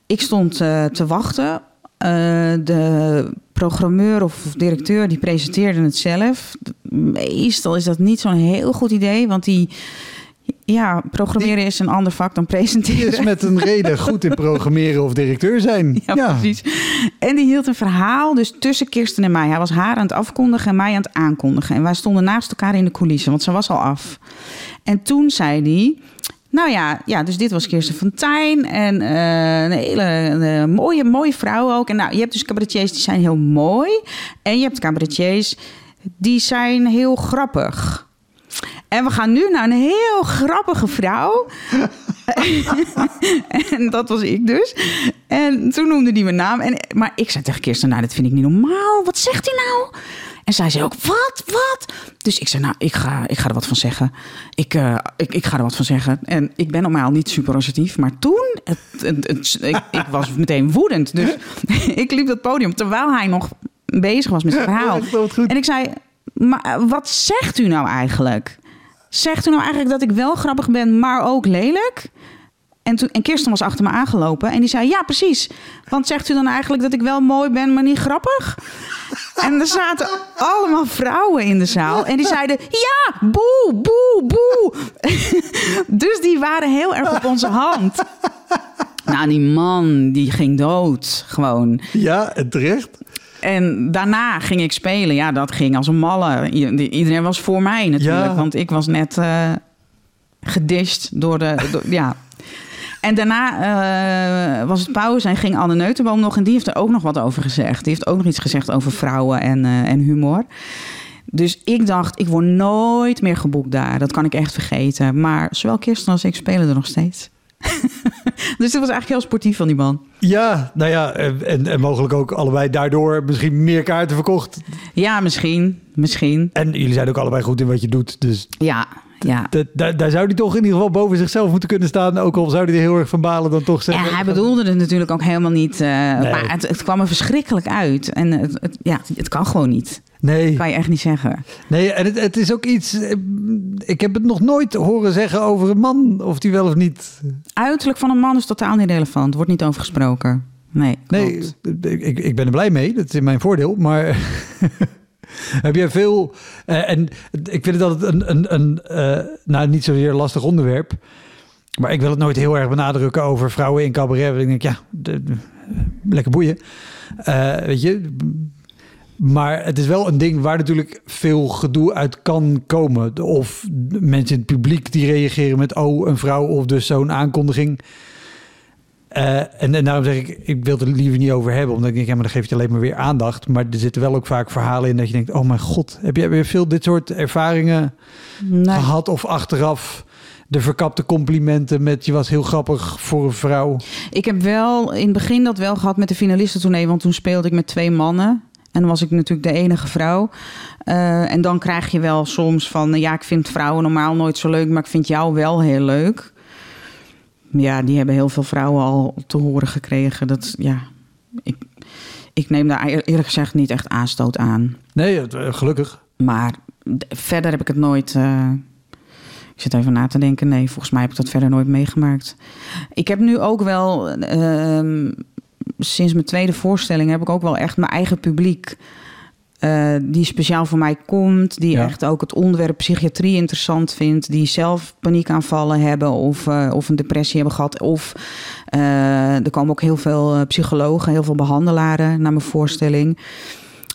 Ik stond eh, te wachten. Eh, de programmeur of directeur die presenteerde het zelf. Meestal is dat niet zo'n heel goed idee, want die... Ja, programmeren is een ander vak dan Die presenteren. is met een reden goed in programmeren of directeur zijn. *laughs* Ja, precies. En die hield een verhaal dus tussen Kirsten en mij. Hij was haar aan het afkondigen en mij aan het aankondigen. En wij stonden naast elkaar in de coulissen, want ze was al af. En toen zei hij... Nou ja, ja, dus dit was Kirsten Fontijn. En eh, een hele eh, mooie, mooie vrouw ook. En nou, je hebt dus cabaretiers die zijn heel mooi. En je hebt cabaretiers die zijn heel grappig. En we gaan nu naar een heel grappige vrouw. *laughs* en dat was ik dus. En toen noemde hij mijn naam. En, maar ik zei tegen Kirsten, nou, dat vind ik niet normaal. Wat zegt hij nou? En zij zei ook, wat, wat? Dus ik zei, nou, ik ga, ik ga er wat van zeggen. Ik, eh, ik, ik ga er wat van zeggen. En ik ben normaal niet super assertief. Maar toen, het, het, het- ik, ik was *laughs* meteen woedend. Dus *laughs* ik liep dat podium terwijl hij nog bezig was met zijn verhaal. En ik zei, maar eh, wat zegt u nou eigenlijk? Zegt u nou eigenlijk dat ik wel grappig ben, maar ook lelijk? En, toen, en Kirsten was achter me aangelopen en die zei, ja precies. Want zegt u dan eigenlijk dat ik wel mooi ben, maar niet grappig? En er zaten allemaal vrouwen in de zaal. En die zeiden, ja, boe, boe, boe. *laughs* Dus die waren heel erg op onze hand. Nou, die man, die ging dood, gewoon. Ja, en terecht. En daarna ging ik spelen. Ja, dat ging als een malle. Iedereen was voor mij natuurlijk. Ja. Want ik was net eh gedisht door de... door- ja. En daarna eh, was het pauze en ging Anne Neutenboom nog... en die heeft er ook nog wat over gezegd. Die heeft ook nog iets gezegd over vrouwen en, eh, en humor. Dus ik dacht, ik word nooit meer geboekt daar. Dat kan ik echt vergeten. Maar zowel Kirsten als ik spelen er nog steeds. *laughs* dus het was eigenlijk heel sportief van die man. Ja, nou ja, en, en mogelijk ook allebei daardoor misschien meer kaarten verkocht. Ja, misschien. Misschien. En jullie zijn ook allebei goed in wat je doet. Dus Ja, ja. dat, daar, daar zou hij toch in ieder geval boven zichzelf moeten kunnen staan. Ook al zou hij er heel erg van balen dan toch zeggen. Ja, hij bedoelde het natuurlijk ook helemaal niet. eh, Nee. Maar het, het kwam er verschrikkelijk uit. En het, het- ja, het kan gewoon niet. Nee, kan je echt niet zeggen. nee en het, het is ook iets... eh, Ik heb het nog nooit horen zeggen over een man. Of die wel of niet... Uiterlijk van een man is totaal niet relevant. Wordt niet over gesproken. Nee, Nee, ik, ik ben er blij mee. Dat is in mijn voordeel. Maar *laughs* heb jij veel... eh, en ik vind het altijd een, een, een eh, nou, niet zozeer lastig onderwerp. Maar ik wil het nooit heel erg benadrukken over vrouwen in cabaret. Want ik denk, ja, de- de- lekker boeien. Eh, weet je... Maar het is wel een ding waar natuurlijk veel gedoe uit kan komen. Of mensen in het publiek die reageren met... oh, een vrouw of dus zo'n aankondiging. Eh, en, en daarom zeg ik, ik wil het er liever niet over hebben. Omdat ik denk, ja, maar dan geef je alleen maar weer aandacht. Maar er zitten wel ook vaak verhalen in dat je denkt... oh mijn god, heb jij weer veel dit soort ervaringen Nee. gehad? Of achteraf de verkapte complimenten met... je was heel grappig voor een vrouw. Ik heb wel in het begin dat wel gehad met de finalistentournee. Want toen speelde ik met twee mannen. En dan was ik natuurlijk de enige vrouw. Eh, en dan krijg je wel soms van... ja, ik vind vrouwen normaal nooit zo leuk... maar ik vind jou wel heel leuk. Ja, die hebben heel veel vrouwen al te horen gekregen. Dat, ja, ik, ik neem daar eer- eerlijk gezegd niet echt aanstoot aan. Nee, het- eh, gelukkig. Maar verder heb ik het nooit. eh, ik zit even na te denken. Nee, volgens mij heb ik dat verder nooit meegemaakt. Ik heb nu ook wel. ehm, sinds mijn tweede voorstelling heb ik ook wel echt mijn eigen publiek. Eh, die speciaal voor mij komt. Die Ja. echt ook het onderwerp psychiatrie interessant vindt. Die zelf paniekaanvallen hebben. Of, eh, of een depressie hebben gehad. Of eh, er komen ook heel veel psychologen, heel veel behandelaren naar mijn voorstelling.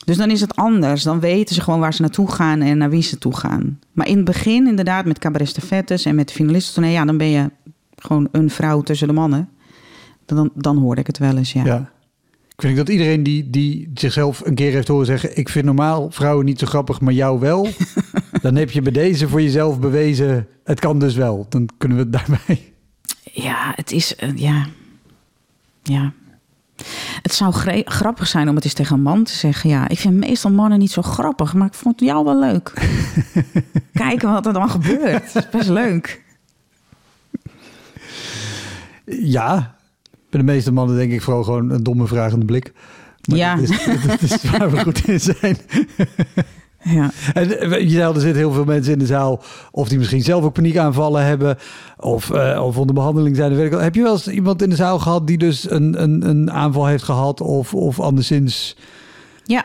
Dus dan is het anders. Dan weten ze gewoon waar ze naartoe gaan en naar wie ze toe gaan. Maar in het begin, inderdaad, met cabaret stafettes en met de finalistentournee... ja, dan ben je gewoon een vrouw tussen de mannen. Dan, dan hoorde ik het wel eens, ja. Ja. Ik vind dat iedereen die, die zichzelf een keer heeft horen zeggen... ik vind normaal vrouwen niet zo grappig, maar jou wel... *laughs* dan heb je bij deze voor jezelf bewezen... het kan dus wel. Dan kunnen we het daarbij... Ja, het is... eh, ja. Ja. Het zou grappig zijn om het eens tegen een man te zeggen. Ja, ik vind meestal mannen niet zo grappig, maar ik vond jou wel leuk. *laughs* Kijken wat er dan gebeurt. Dat is best leuk. Ja, bij de meeste mannen denk ik vooral gewoon een domme vragende blik. Maar Ja. Dat is, dat is *laughs* waar we goed in zijn. Ja. En eh, je zei er zitten heel veel mensen in de zaal. Of die misschien zelf ook paniekaanvallen hebben. Of, eh, of onder behandeling zijn. Weet ik. Heb je wel eens iemand in de zaal gehad die dus een, een, een aanval heeft gehad? Of, of anderszins... Ja.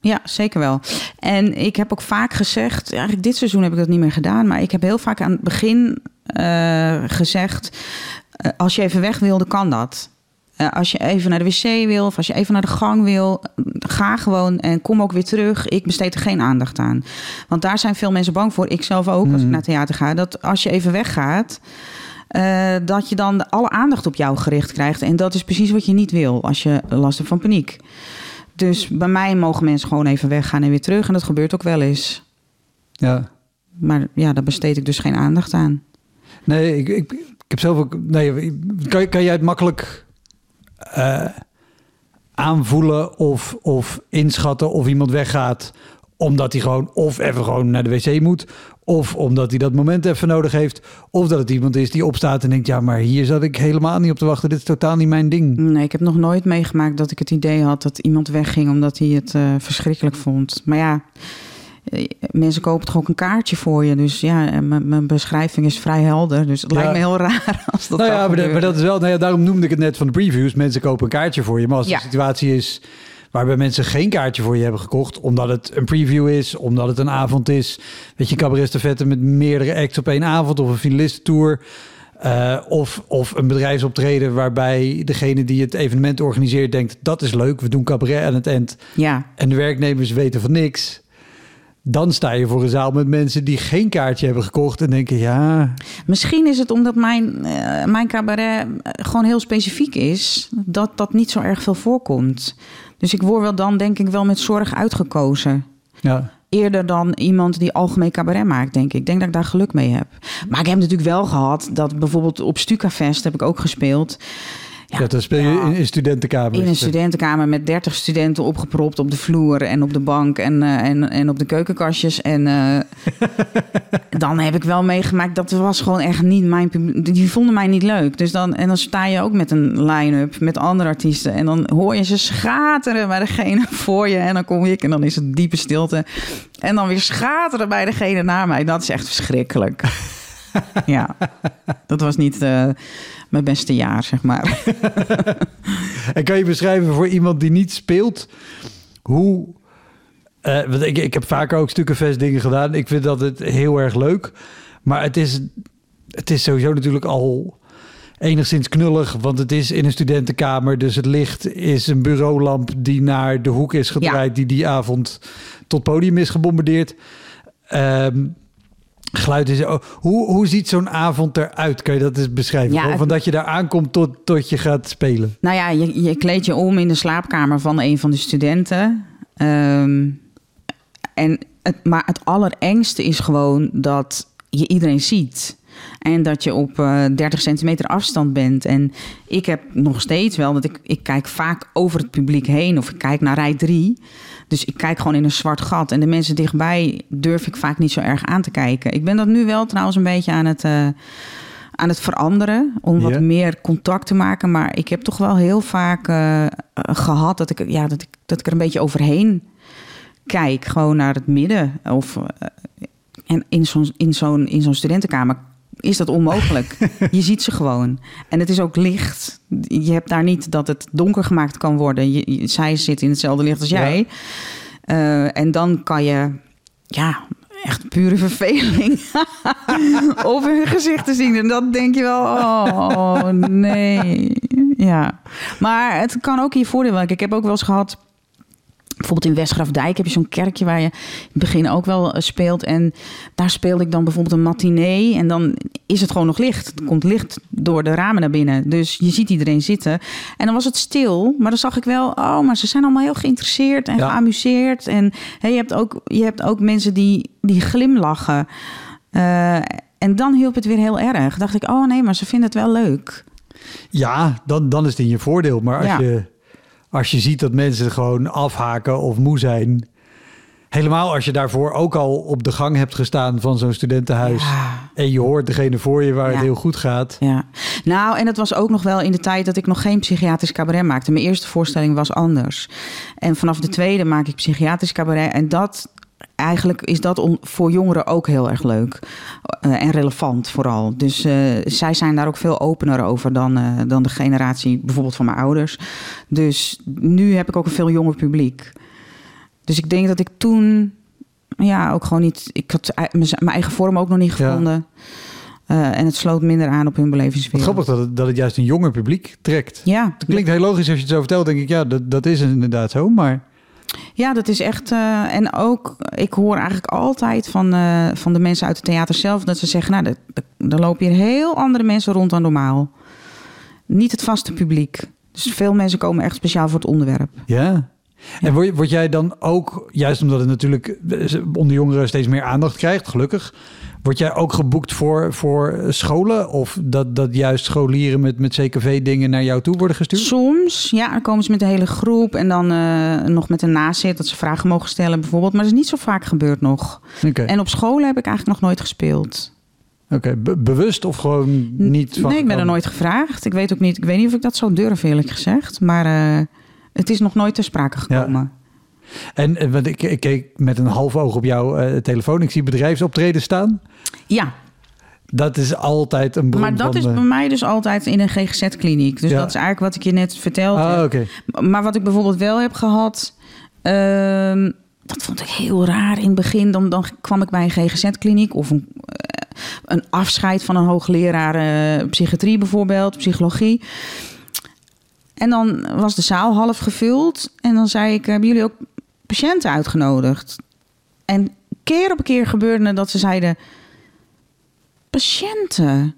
ja, zeker wel. En ik heb ook vaak gezegd, eigenlijk dit seizoen heb ik dat niet meer gedaan, maar ik heb heel vaak aan het begin eh, gezegd, als je even weg wilde, kan dat. Eh, als je even naar de wc wil of als je even naar de gang wil, ga gewoon en kom ook weer terug. Ik besteed er geen aandacht aan. Want daar zijn veel mensen bang voor. Ik zelf ook, als ik naar theater ga. Dat als je even weggaat, eh, dat je dan alle aandacht op jou gericht krijgt. En dat is precies wat je niet wil als je last hebt van paniek. Dus bij mij mogen mensen gewoon even weggaan en weer terug. En dat gebeurt ook wel eens. Ja. Maar ja, daar besteed ik dus geen aandacht aan. Nee, ik, ik heb ook... Nee, kan, kan jij het makkelijk eh, aanvoelen of, of inschatten of iemand weggaat... omdat hij gewoon of even gewoon naar de wc moet... of omdat hij dat moment even nodig heeft... of dat het iemand is die opstaat en denkt... ja, maar hier zat ik helemaal niet op te wachten. Dit is totaal niet mijn ding. Nee, ik heb nog nooit meegemaakt dat ik het idee had dat iemand wegging omdat hij het eh, verschrikkelijk vond. Maar ja, mensen kopen toch ook een kaartje voor je. Dus ja, eh, mijn beschrijving is vrij helder. Dus het Ja. lijkt me heel raar *laughs* als dat nou ja, maar, dat- maar gebeuren. dat is wel... Nou ja, daarom noemde ik het net van de previews. Mensen kopen een kaartje voor je. Maar als Ja. de situatie is waarbij mensen geen kaartje voor je hebben gekocht... omdat het een preview is, omdat het een avond is... weet je, cabaretstafette met meerdere acts op één avond... of een finalistentour... eh, of, of een bedrijfsoptreden waarbij degene die het evenement organiseert denkt... dat is leuk, we doen cabaret aan het eind. Ja, En de werknemers weten van niks. Dan sta je voor een zaal met mensen die geen kaartje hebben gekocht... en denken, ja, Misschien is het omdat mijn, eh, mijn cabaret eh, gewoon heel specifiek is, dat dat niet zo erg veel voorkomt. Dus ik word wel dan, denk ik, wel met zorg uitgekozen. ja. Eerder dan iemand die algemeen cabaret maakt, denk ik. Ik denk dat ik daar geluk mee heb. Maar ik heb natuurlijk wel gehad dat bijvoorbeeld op Stukafest heb ik ook gespeeld. Ja, dan speel je ja. in, in studentenkamers. In een studentenkamer met 30 studenten opgepropt op de vloer en op de bank en, eh, en, en op de keukenkastjes. En eh, *laughs* dan heb ik wel meegemaakt dat was gewoon echt niet mijn publiek. Die vonden mij niet leuk. Dus dan, en dan sta je ook met een line-up met andere artiesten. En dan hoor je ze schateren bij degene voor je. En dan kom ik en dan is het diepe stilte. En dan weer schateren bij degene na mij. Dat is echt verschrikkelijk. *laughs* ja, dat was niet eh, mijn beste jaar, zeg maar. *laughs* En kan je beschrijven voor iemand die niet speelt, hoe... eh, want ik, ik heb vaker ook stukkenvest dingen gedaan. Ik vind dat het heel erg leuk. Maar het is, het is sowieso natuurlijk al enigszins knullig. Want het is in een studentenkamer. Dus het licht is een bureaulamp die naar de hoek is gedraaid. Die die avond tot podium is gebombardeerd. Ehm, geluid is... oh, hoe, hoe ziet zo'n avond eruit? Kan je dat eens beschrijven? Ja, Van dat je daar aankomt tot, tot je gaat spelen. Nou ja, je, je kleed je om in de slaapkamer van een van de studenten. Ehm, en het, maar het allerengste is gewoon dat je iedereen ziet. En dat je op eh 30 centimeter afstand bent. En ik heb nog steeds wel dat ik, ik kijk vaak over het publiek heen. Of ik kijk naar rij 3. Dus ik kijk gewoon in een zwart gat. En de mensen dichtbij durf ik vaak niet zo erg aan te kijken. Ik ben dat nu wel trouwens een beetje aan het, eh, aan het veranderen. Om wat Ja. meer contact te maken. Maar ik heb toch wel heel vaak eh, gehad dat ik, ja, dat, ik, dat ik er een beetje overheen kijk. Gewoon naar het midden. Of, eh, en in zo'n, in, zo'n, in zo'n studentenkamer is dat onmogelijk. *laughs* je ziet ze gewoon. En het is ook licht. Je hebt daar niet dat het donker gemaakt kan worden. Je, je- zij zit in hetzelfde licht als Ja. jij. Eh, en dan kan je, ja, echt pure verveling *laughs* op hun gezichten zien. En dan denk je wel, oh nee. Ja. Maar het kan ook je voordeel. Ik heb ook wel eens gehad... Bijvoorbeeld in Westgrafdijk heb je zo'n kerkje waar je in het begin ook wel eh, speelt. En daar speelde ik dan bijvoorbeeld een matinee. En dan is het gewoon nog licht. Er komt licht door de ramen naar binnen. Dus je ziet iedereen zitten. En dan was het stil. Maar dan zag ik wel, oh, maar ze zijn allemaal heel geïnteresseerd en Ja. geamuseerd. En hè, je, hebt ook, je hebt ook mensen die, die glimlachen. Eh, en dan hielp het weer heel erg. Dacht ik, oh nee, maar ze vinden het wel leuk. Ja, dan, dan is het in je voordeel. Maar als Ja. je Als je ziet dat mensen gewoon afhaken of moe zijn. Helemaal als je daarvoor ook al op de gang hebt gestaan van zo'n studentenhuis. Ja. En je hoort degene voor je waar het heel goed gaat. Ja, nou, en het was ook nog wel in de tijd dat ik nog geen psychiatrisch cabaret maakte. Mijn eerste voorstelling was anders. En vanaf de tweede maak ik psychiatrisch cabaret. En dat, eigenlijk is dat voor jongeren ook heel erg leuk. Eh, en relevant vooral. Dus eh, zij zijn daar ook veel opener over dan, eh, dan de generatie bijvoorbeeld van mijn ouders. Dus nu heb ik ook een veel jonger publiek. Dus ik denk dat ik toen ja, ook gewoon niet. Ik had mijn eigen vorm ook nog niet gevonden. En het sloot minder aan op hun belevingswereld. grappig dat het, dat het juist een jonger publiek trekt. Ja, Het klinkt heel logisch als je het zo vertelt. Denk ik, ja, dat, dat is inderdaad zo. Maar ja, dat is echt. eh, en ook, ik hoor eigenlijk altijd van, eh, van de mensen uit het theater zelf dat ze zeggen: Nou, er- lopen hier heel andere mensen rond dan normaal. Niet het vaste publiek. Dus veel mensen komen echt speciaal voor het onderwerp. ja. En word, word jij dan ook, juist omdat het natuurlijk eh, onder jongeren steeds meer aandacht krijgt, gelukkig, word jij ook geboekt voor, voor scholen? Of dat, dat juist scholieren met, met CKV-dingen naar jou toe worden gestuurd? Soms, ja, dan komen ze met de hele groep en dan eh, nog met een nazit dat ze vragen mogen stellen bijvoorbeeld. Maar dat is niet zo vaak gebeurd nog. En op scholen heb ik eigenlijk nog nooit gespeeld. Oké, be- bewust of gewoon niet? van nee, ik ben er nooit gevraagd. Ik weet ook niet, ik weet niet of ik dat zou durven eerlijk gezegd. Maar eh, het is nog nooit ter sprake gekomen. En eh, want ik, ik keek met een half oog op jouw eh, telefoon. Ik zie bedrijfsoptreden staan. Ja, Dat is altijd een bron maar dat van... is eh, bij mij dus altijd in een GGZ-kliniek. Dus Ja. dat is eigenlijk wat ik je net vertelde. Ah, oké. Maar wat ik bijvoorbeeld wel heb gehad... ehm, dat vond ik heel raar in het begin. Dan, dan kwam ik bij een GGZ-kliniek of een, een afscheid van een hoogleraar psychiatrie bijvoorbeeld, psychologie. En dan was de zaal half gevuld. En dan zei ik, hebben jullie ook patiënten uitgenodigd? En keer op keer gebeurde het dat ze zeiden... Patiënten?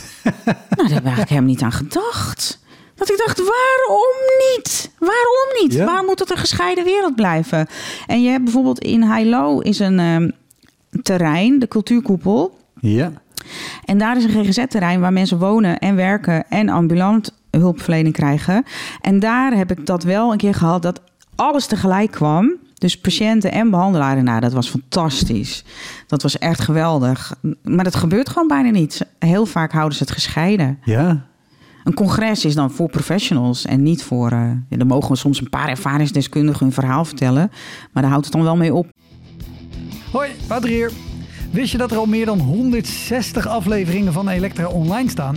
*laughs* nou, daar we eigenlijk helemaal niet aan gedacht. Dat ik dacht, waarom niet? Waarom niet? Ja. Waarom moet het een gescheiden wereld blijven? En je hebt bijvoorbeeld in Heilo is een ehm, terrein, de cultuurkoepel. Ja. En daar is een GGZ-terrein waar mensen wonen en werken en ambulant hulpverlening krijgen. En daar heb ik dat wel een keer gehad dat alles tegelijk kwam. Dus patiënten en behandelaren. Nou, dat was fantastisch. Dat was echt geweldig. Maar dat gebeurt gewoon bijna niet. Heel vaak houden ze het gescheiden. Ja. Een congres is dan voor professionals en niet voor. eh ja, dan mogen we soms een paar ervaringsdeskundigen hun verhaal vertellen. Maar daar houdt het dan wel mee op. Hoi, Wouter hier. Wist je dat er al meer dan 160 afleveringen van Elektra online staan?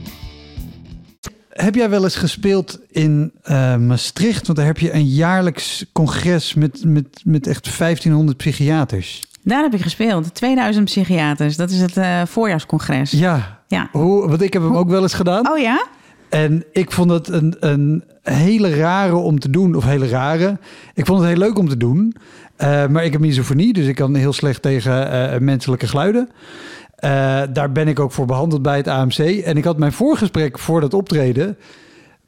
Heb jij wel eens gespeeld in eh, Maastricht? Want daar heb je een jaarlijks congres met, met, met echt 1500 psychiaters. Daar heb ik gespeeld. 2000 psychiaters. Dat is het eh, voorjaarscongres. Ja, Ja. hoe, want ik heb hem ook wel eens gedaan. Oh ja? En ik vond het een, een hele rare om te doen. Of hele rare. Ik vond het heel leuk om te doen. Eh, maar ik heb misofonie, dus ik kan heel slecht tegen menselijke geluiden. Eh, daar ben ik ook voor behandeld bij het AMC. En ik had mijn voorgesprek voor dat optreden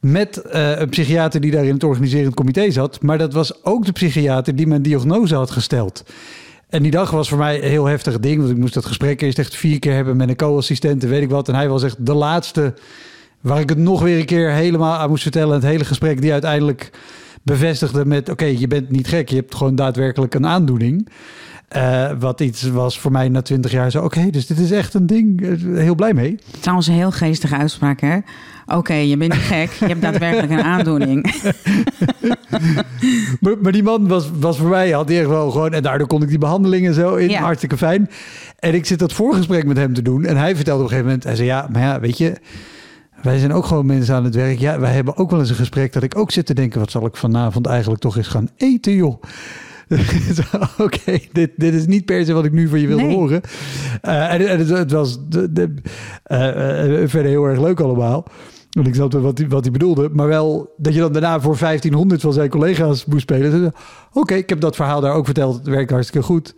met eh, een psychiater die daar in het organiserend comité zat. Maar dat was ook de psychiater die mijn diagnose had gesteld. En die dag was voor mij een heel heftig ding. Want ik moest dat gesprek eerst echt vier keer hebben met een co-assistent en weet ik wat. En hij was echt de laatste waar ik het nog weer een keer helemaal aan moest vertellen. Het hele gesprek die uiteindelijk bevestigde met... oké, je bent niet gek, je hebt gewoon daadwerkelijk een aandoening. Eh, wat iets was voor mij na twintig jaar zo... oké, dus dit is echt een ding. Eh, Heel blij mee. Trouwens, een heel geestige uitspraak, hè? Oké, je bent niet gek. Je hebt daadwerkelijk een aandoening. *laughs* Maar, maar die man was, was voor mij, had hij echt wel gewoon... en daardoor kon ik die behandelingen zo in, Ja. hartstikke fijn. En ik zit dat voorgesprek met hem te doen... en hij vertelde op een gegeven moment... hij zei, ja, maar ja, weet je... Wij zijn ook gewoon mensen aan het werk. Ja, wij hebben ook wel eens een gesprek dat ik ook zit te denken... wat zal ik vanavond eigenlijk toch eens gaan eten, joh? *laughs* Oké, dit, dit is niet per se wat ik nu van je wilde Nee. horen. Eh, en en het, het was de, de, eh, eh, verder heel erg leuk allemaal. Want ik snapte wat hij, wat hij bedoelde. Maar wel dat je dan daarna voor 1500 van zijn collega's moest spelen. Oké, ik heb dat verhaal daar ook verteld. Het werkt hartstikke goed.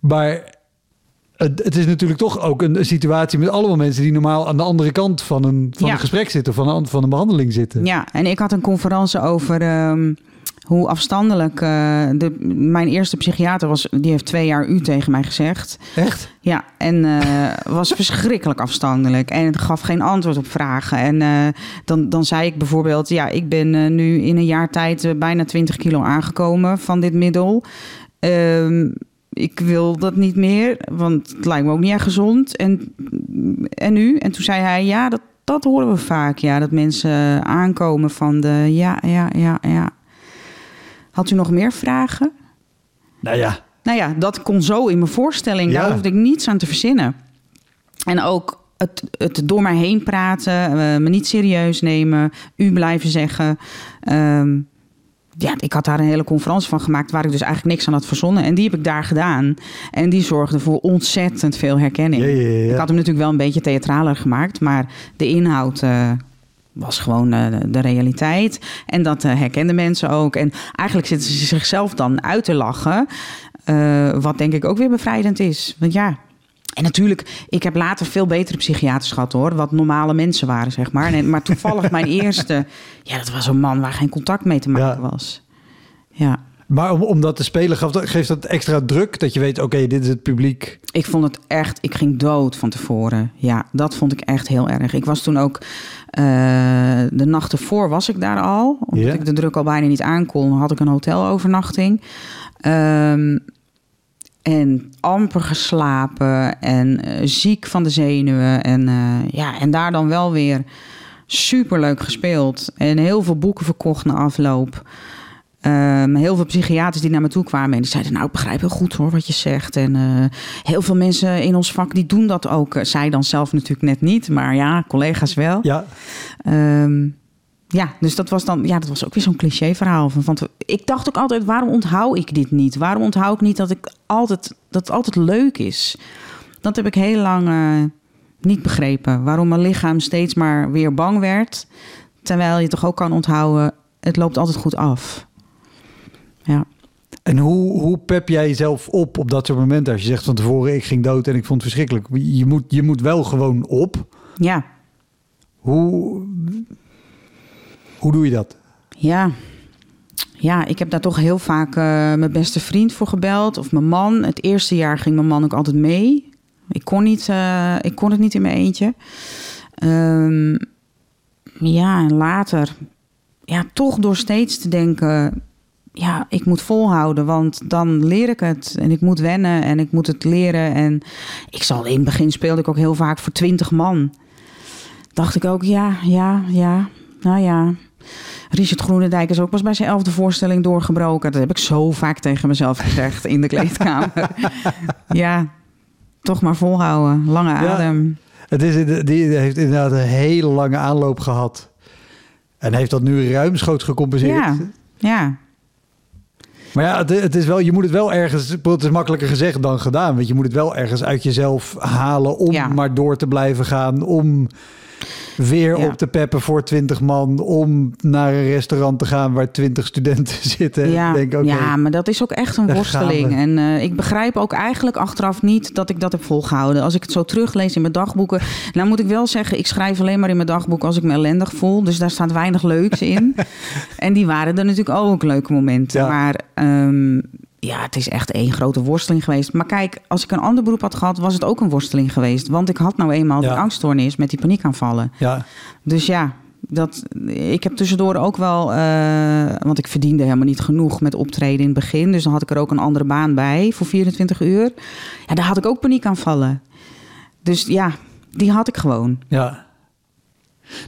Maar het, is natuurlijk toch ook een, situatie met allemaal mensen die normaal aan de andere kant van een, van een gesprek zitten, of van een, van een behandeling zitten. Ja, en ik had een conferentie over ehm, hoe afstandelijk. Uh, de, mijn eerste psychiater was, die heeft twee jaar u tegen mij gezegd. Echt? Ja, en uh, was *laughs* verschrikkelijk afstandelijk en gaf geen antwoord op vragen. En uh, dan, dan zei ik bijvoorbeeld: Ja, ik ben nu in een jaar tijd bijna 20 kilo aangekomen van dit middel. Um, ik wil dat niet meer, want het lijkt me ook niet erg gezond. En, en nu? En toen zei hij, ja, dat, dat horen we vaak. Ja, dat mensen aankomen van de, ja, ja, ja, ja. Had u nog meer vragen? Nou ja. Nou ja, dat kon zo in mijn voorstelling. Daar hoefde ik niets aan te verzinnen. En ook het, het door mij heen praten, uh, me niet serieus nemen, u blijven zeggen. Um, ja, ik had daar een hele conferentie van gemaakt waar ik dus eigenlijk niks aan had verzonnen. En die heb ik daar gedaan. En die zorgde voor ontzettend veel herkenning. Ja, ja, ja. Ik had hem natuurlijk wel een beetje theatraler gemaakt, maar de inhoud. Uh, was gewoon uh, de realiteit. En dat uh, herkenden mensen ook. En eigenlijk zitten ze zichzelf dan uit te lachen. wat denk ik ook weer bevrijdend is. Want ja, en natuurlijk, ik heb later veel betere psychiaters gehad hoor. Wat normale mensen waren, zeg maar. En, maar toevallig *laughs* mijn eerste, ja, dat was een man waar geen contact mee te maken was. Ja. Maar om, om dat te spelen, geeft dat extra druk? Dat je weet, oké, dit is het publiek. Ik vond het echt, ik ging dood van tevoren. Ja, dat vond ik echt heel erg. Ik was toen ook, uh, de nacht ervoor was ik daar al. Omdat ik de druk al bijna niet aankon, had ik een hotelovernachting. Um, en amper geslapen en uh, ziek van de zenuwen. En, uh, ja, en daar dan wel weer superleuk gespeeld. En heel veel boeken verkocht na afloop. Um, heel veel psychiaters die naar me toe kwamen en die zeiden: Nou, ik begrijp heel goed hoor wat je zegt. En uh, heel veel mensen in ons vak die doen dat ook. Zij dan zelf natuurlijk net niet, maar ja, collega's wel. Ja. Um, ja, dus dat was dan, ja, dat was ook weer zo'n cliché verhaal. Van, van, ik dacht ook altijd, waarom onthoud ik dit niet? Waarom onthoud ik niet dat, ik altijd, dat het altijd leuk is? Dat heb ik heel lang uh, niet begrepen. Waarom mijn lichaam steeds maar weer bang werd. Terwijl je toch ook kan onthouden, het loopt altijd goed af. Ja. En hoe, hoe pep jij jezelf op op dat soort momenten? Als je zegt van tevoren, ik ging dood en ik vond het verschrikkelijk. Je moet, je moet wel gewoon op. Ja. Hoe, hoe doe je dat? Ja, ja, ik heb daar toch heel vaak uh, mijn beste vriend voor gebeld. Of mijn man. Het eerste jaar ging mijn man ook altijd mee. Ik kon, niet, uh, ik kon het niet in mijn eentje. Um, ja, en later... Ja, toch door steeds te denken... Ja, ik moet volhouden, want dan leer ik het. En ik moet wennen en ik moet het leren. En ik zal in het begin speelde ik ook heel vaak voor twintig man. Dacht ik ook, ja, ja, ja. Nou ja, Richard Groenendijk is ook pas bij zijn elfde voorstelling doorgebroken. Dat heb ik zo vaak tegen mezelf gezegd in de kleedkamer. *laughs* ja, toch maar volhouden. Lange adem. Het is, die heeft inderdaad een hele lange aanloop gehad. En heeft dat nu ruimschoots gecompenseerd. Ja, ja. Maar ja, het, het, is wel, je moet het wel ergens. Het is makkelijker gezegd dan gedaan. Want je moet het wel ergens uit jezelf halen om maar door te blijven gaan. Om weer op te peppen voor twintig man om naar een restaurant te gaan waar twintig studenten *laughs* zitten. Ja, denk, ja, maar dat is ook echt een worsteling. En uh, ik begrijp ook eigenlijk achteraf niet dat ik dat heb volgehouden. Als ik het zo teruglees in mijn dagboeken. Nou moet ik wel zeggen, ik schrijf alleen maar in mijn dagboek als ik me ellendig voel. Dus daar staat weinig leuks in. *laughs* en die waren er natuurlijk ook leuke momenten. Ja. Maar um, ja, het is echt één grote worsteling geweest. Maar kijk, als ik een ander beroep had gehad, was het ook een worsteling geweest. Want ik had nou eenmaal die angststoornis met die paniekaanvallen. Ja. Dus ja, dat, ik heb tussendoor ook wel, uh, want ik verdiende helemaal niet genoeg met optreden in het begin. Dus dan had ik er ook een andere baan bij voor 24 uur. Ja, daar had ik ook paniekaanvallen. Dus ja, die had ik gewoon. Ja.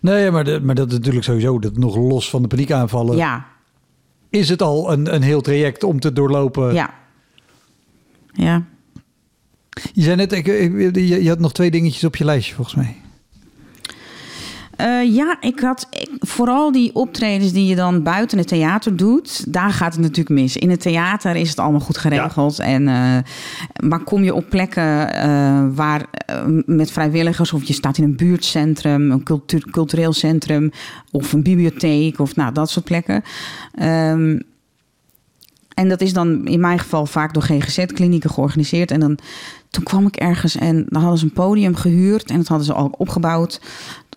Nee, maar, de, maar dat is natuurlijk sowieso dat nog los van de paniekaanvallen. Ja, is het al een, een heel traject om te doorlopen. Ja. Ja. Je zei net, ik, je, je had nog twee dingetjes op je lijstje volgens mij. Uh, ja, ik had ik- vooral die optredens die je dan buiten het theater doet, daar gaat het natuurlijk mis. In het theater is het allemaal goed geregeld. En, eh, maar kom je op plekken eh, waar eh, met vrijwilligers, of je staat in een buurtcentrum, een cultu- cultureel centrum, of een bibliotheek, of nou, dat soort plekken. Ehm, en dat is dan in mijn geval vaak door GGZ-klinieken georganiseerd. En dan, toen kwam ik ergens en dan hadden ze een podium gehuurd. En dat hadden ze al opgebouwd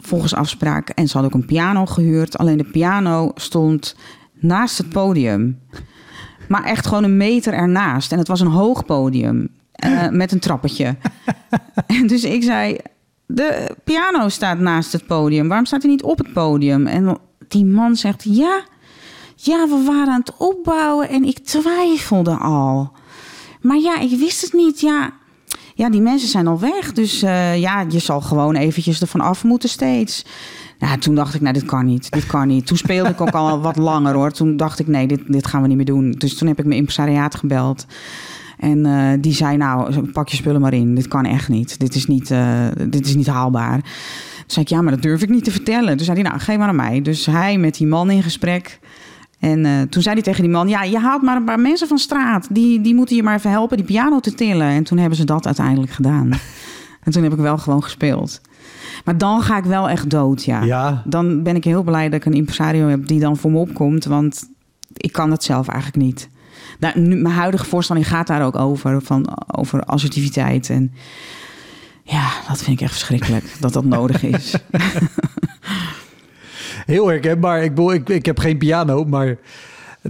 volgens afspraak. En ze hadden ook een piano gehuurd. Alleen de piano stond naast het podium. Maar echt gewoon een meter ernaast. En het was een hoog podium. eh, *laughs* met een trappetje. *laughs* en dus ik zei... De piano staat naast het podium. Waarom staat hij niet op het podium? En die man zegt... Ja, ja, we waren aan het opbouwen en ik twijfelde al. Maar ja, ik wist het niet. Ja, ja die mensen zijn al weg. Dus eh, ja, je zal gewoon eventjes ervan af moeten steeds. Nou, toen dacht ik, nou, dit kan niet. Dit kan niet. Toen speelde ik ook al wat langer hoor. Toen dacht ik, nee, dit, dit gaan we niet meer doen. Dus toen heb ik mijn impresariaat gebeld. En eh, die zei, nou, pak je spullen maar in. Dit kan echt niet. Dit is niet, eh, dit is niet haalbaar. Toen zei ik, ja, maar dat durf ik niet te vertellen. Toen zei hij, nou, geef maar aan mij. Dus hij met die man in gesprek. En eh, toen zei hij tegen die man: Ja, je haalt maar een paar mensen van straat. Die, die moeten je maar even helpen die piano te tillen. En toen hebben ze dat uiteindelijk gedaan. *laughs* en toen heb ik wel gewoon gespeeld. Maar dan ga ik wel echt dood, ja. Ja. Dan ben ik heel blij dat ik een impresario heb die dan voor me opkomt. Want ik kan dat zelf eigenlijk niet. Nou, nu, mijn huidige voorstelling gaat daar ook over. Van, over assertiviteit. En ja, dat vind ik echt verschrikkelijk dat dat nodig is. *laughs* Heel herkenbaar. Ik, bedoel, ik, ik heb geen piano, maar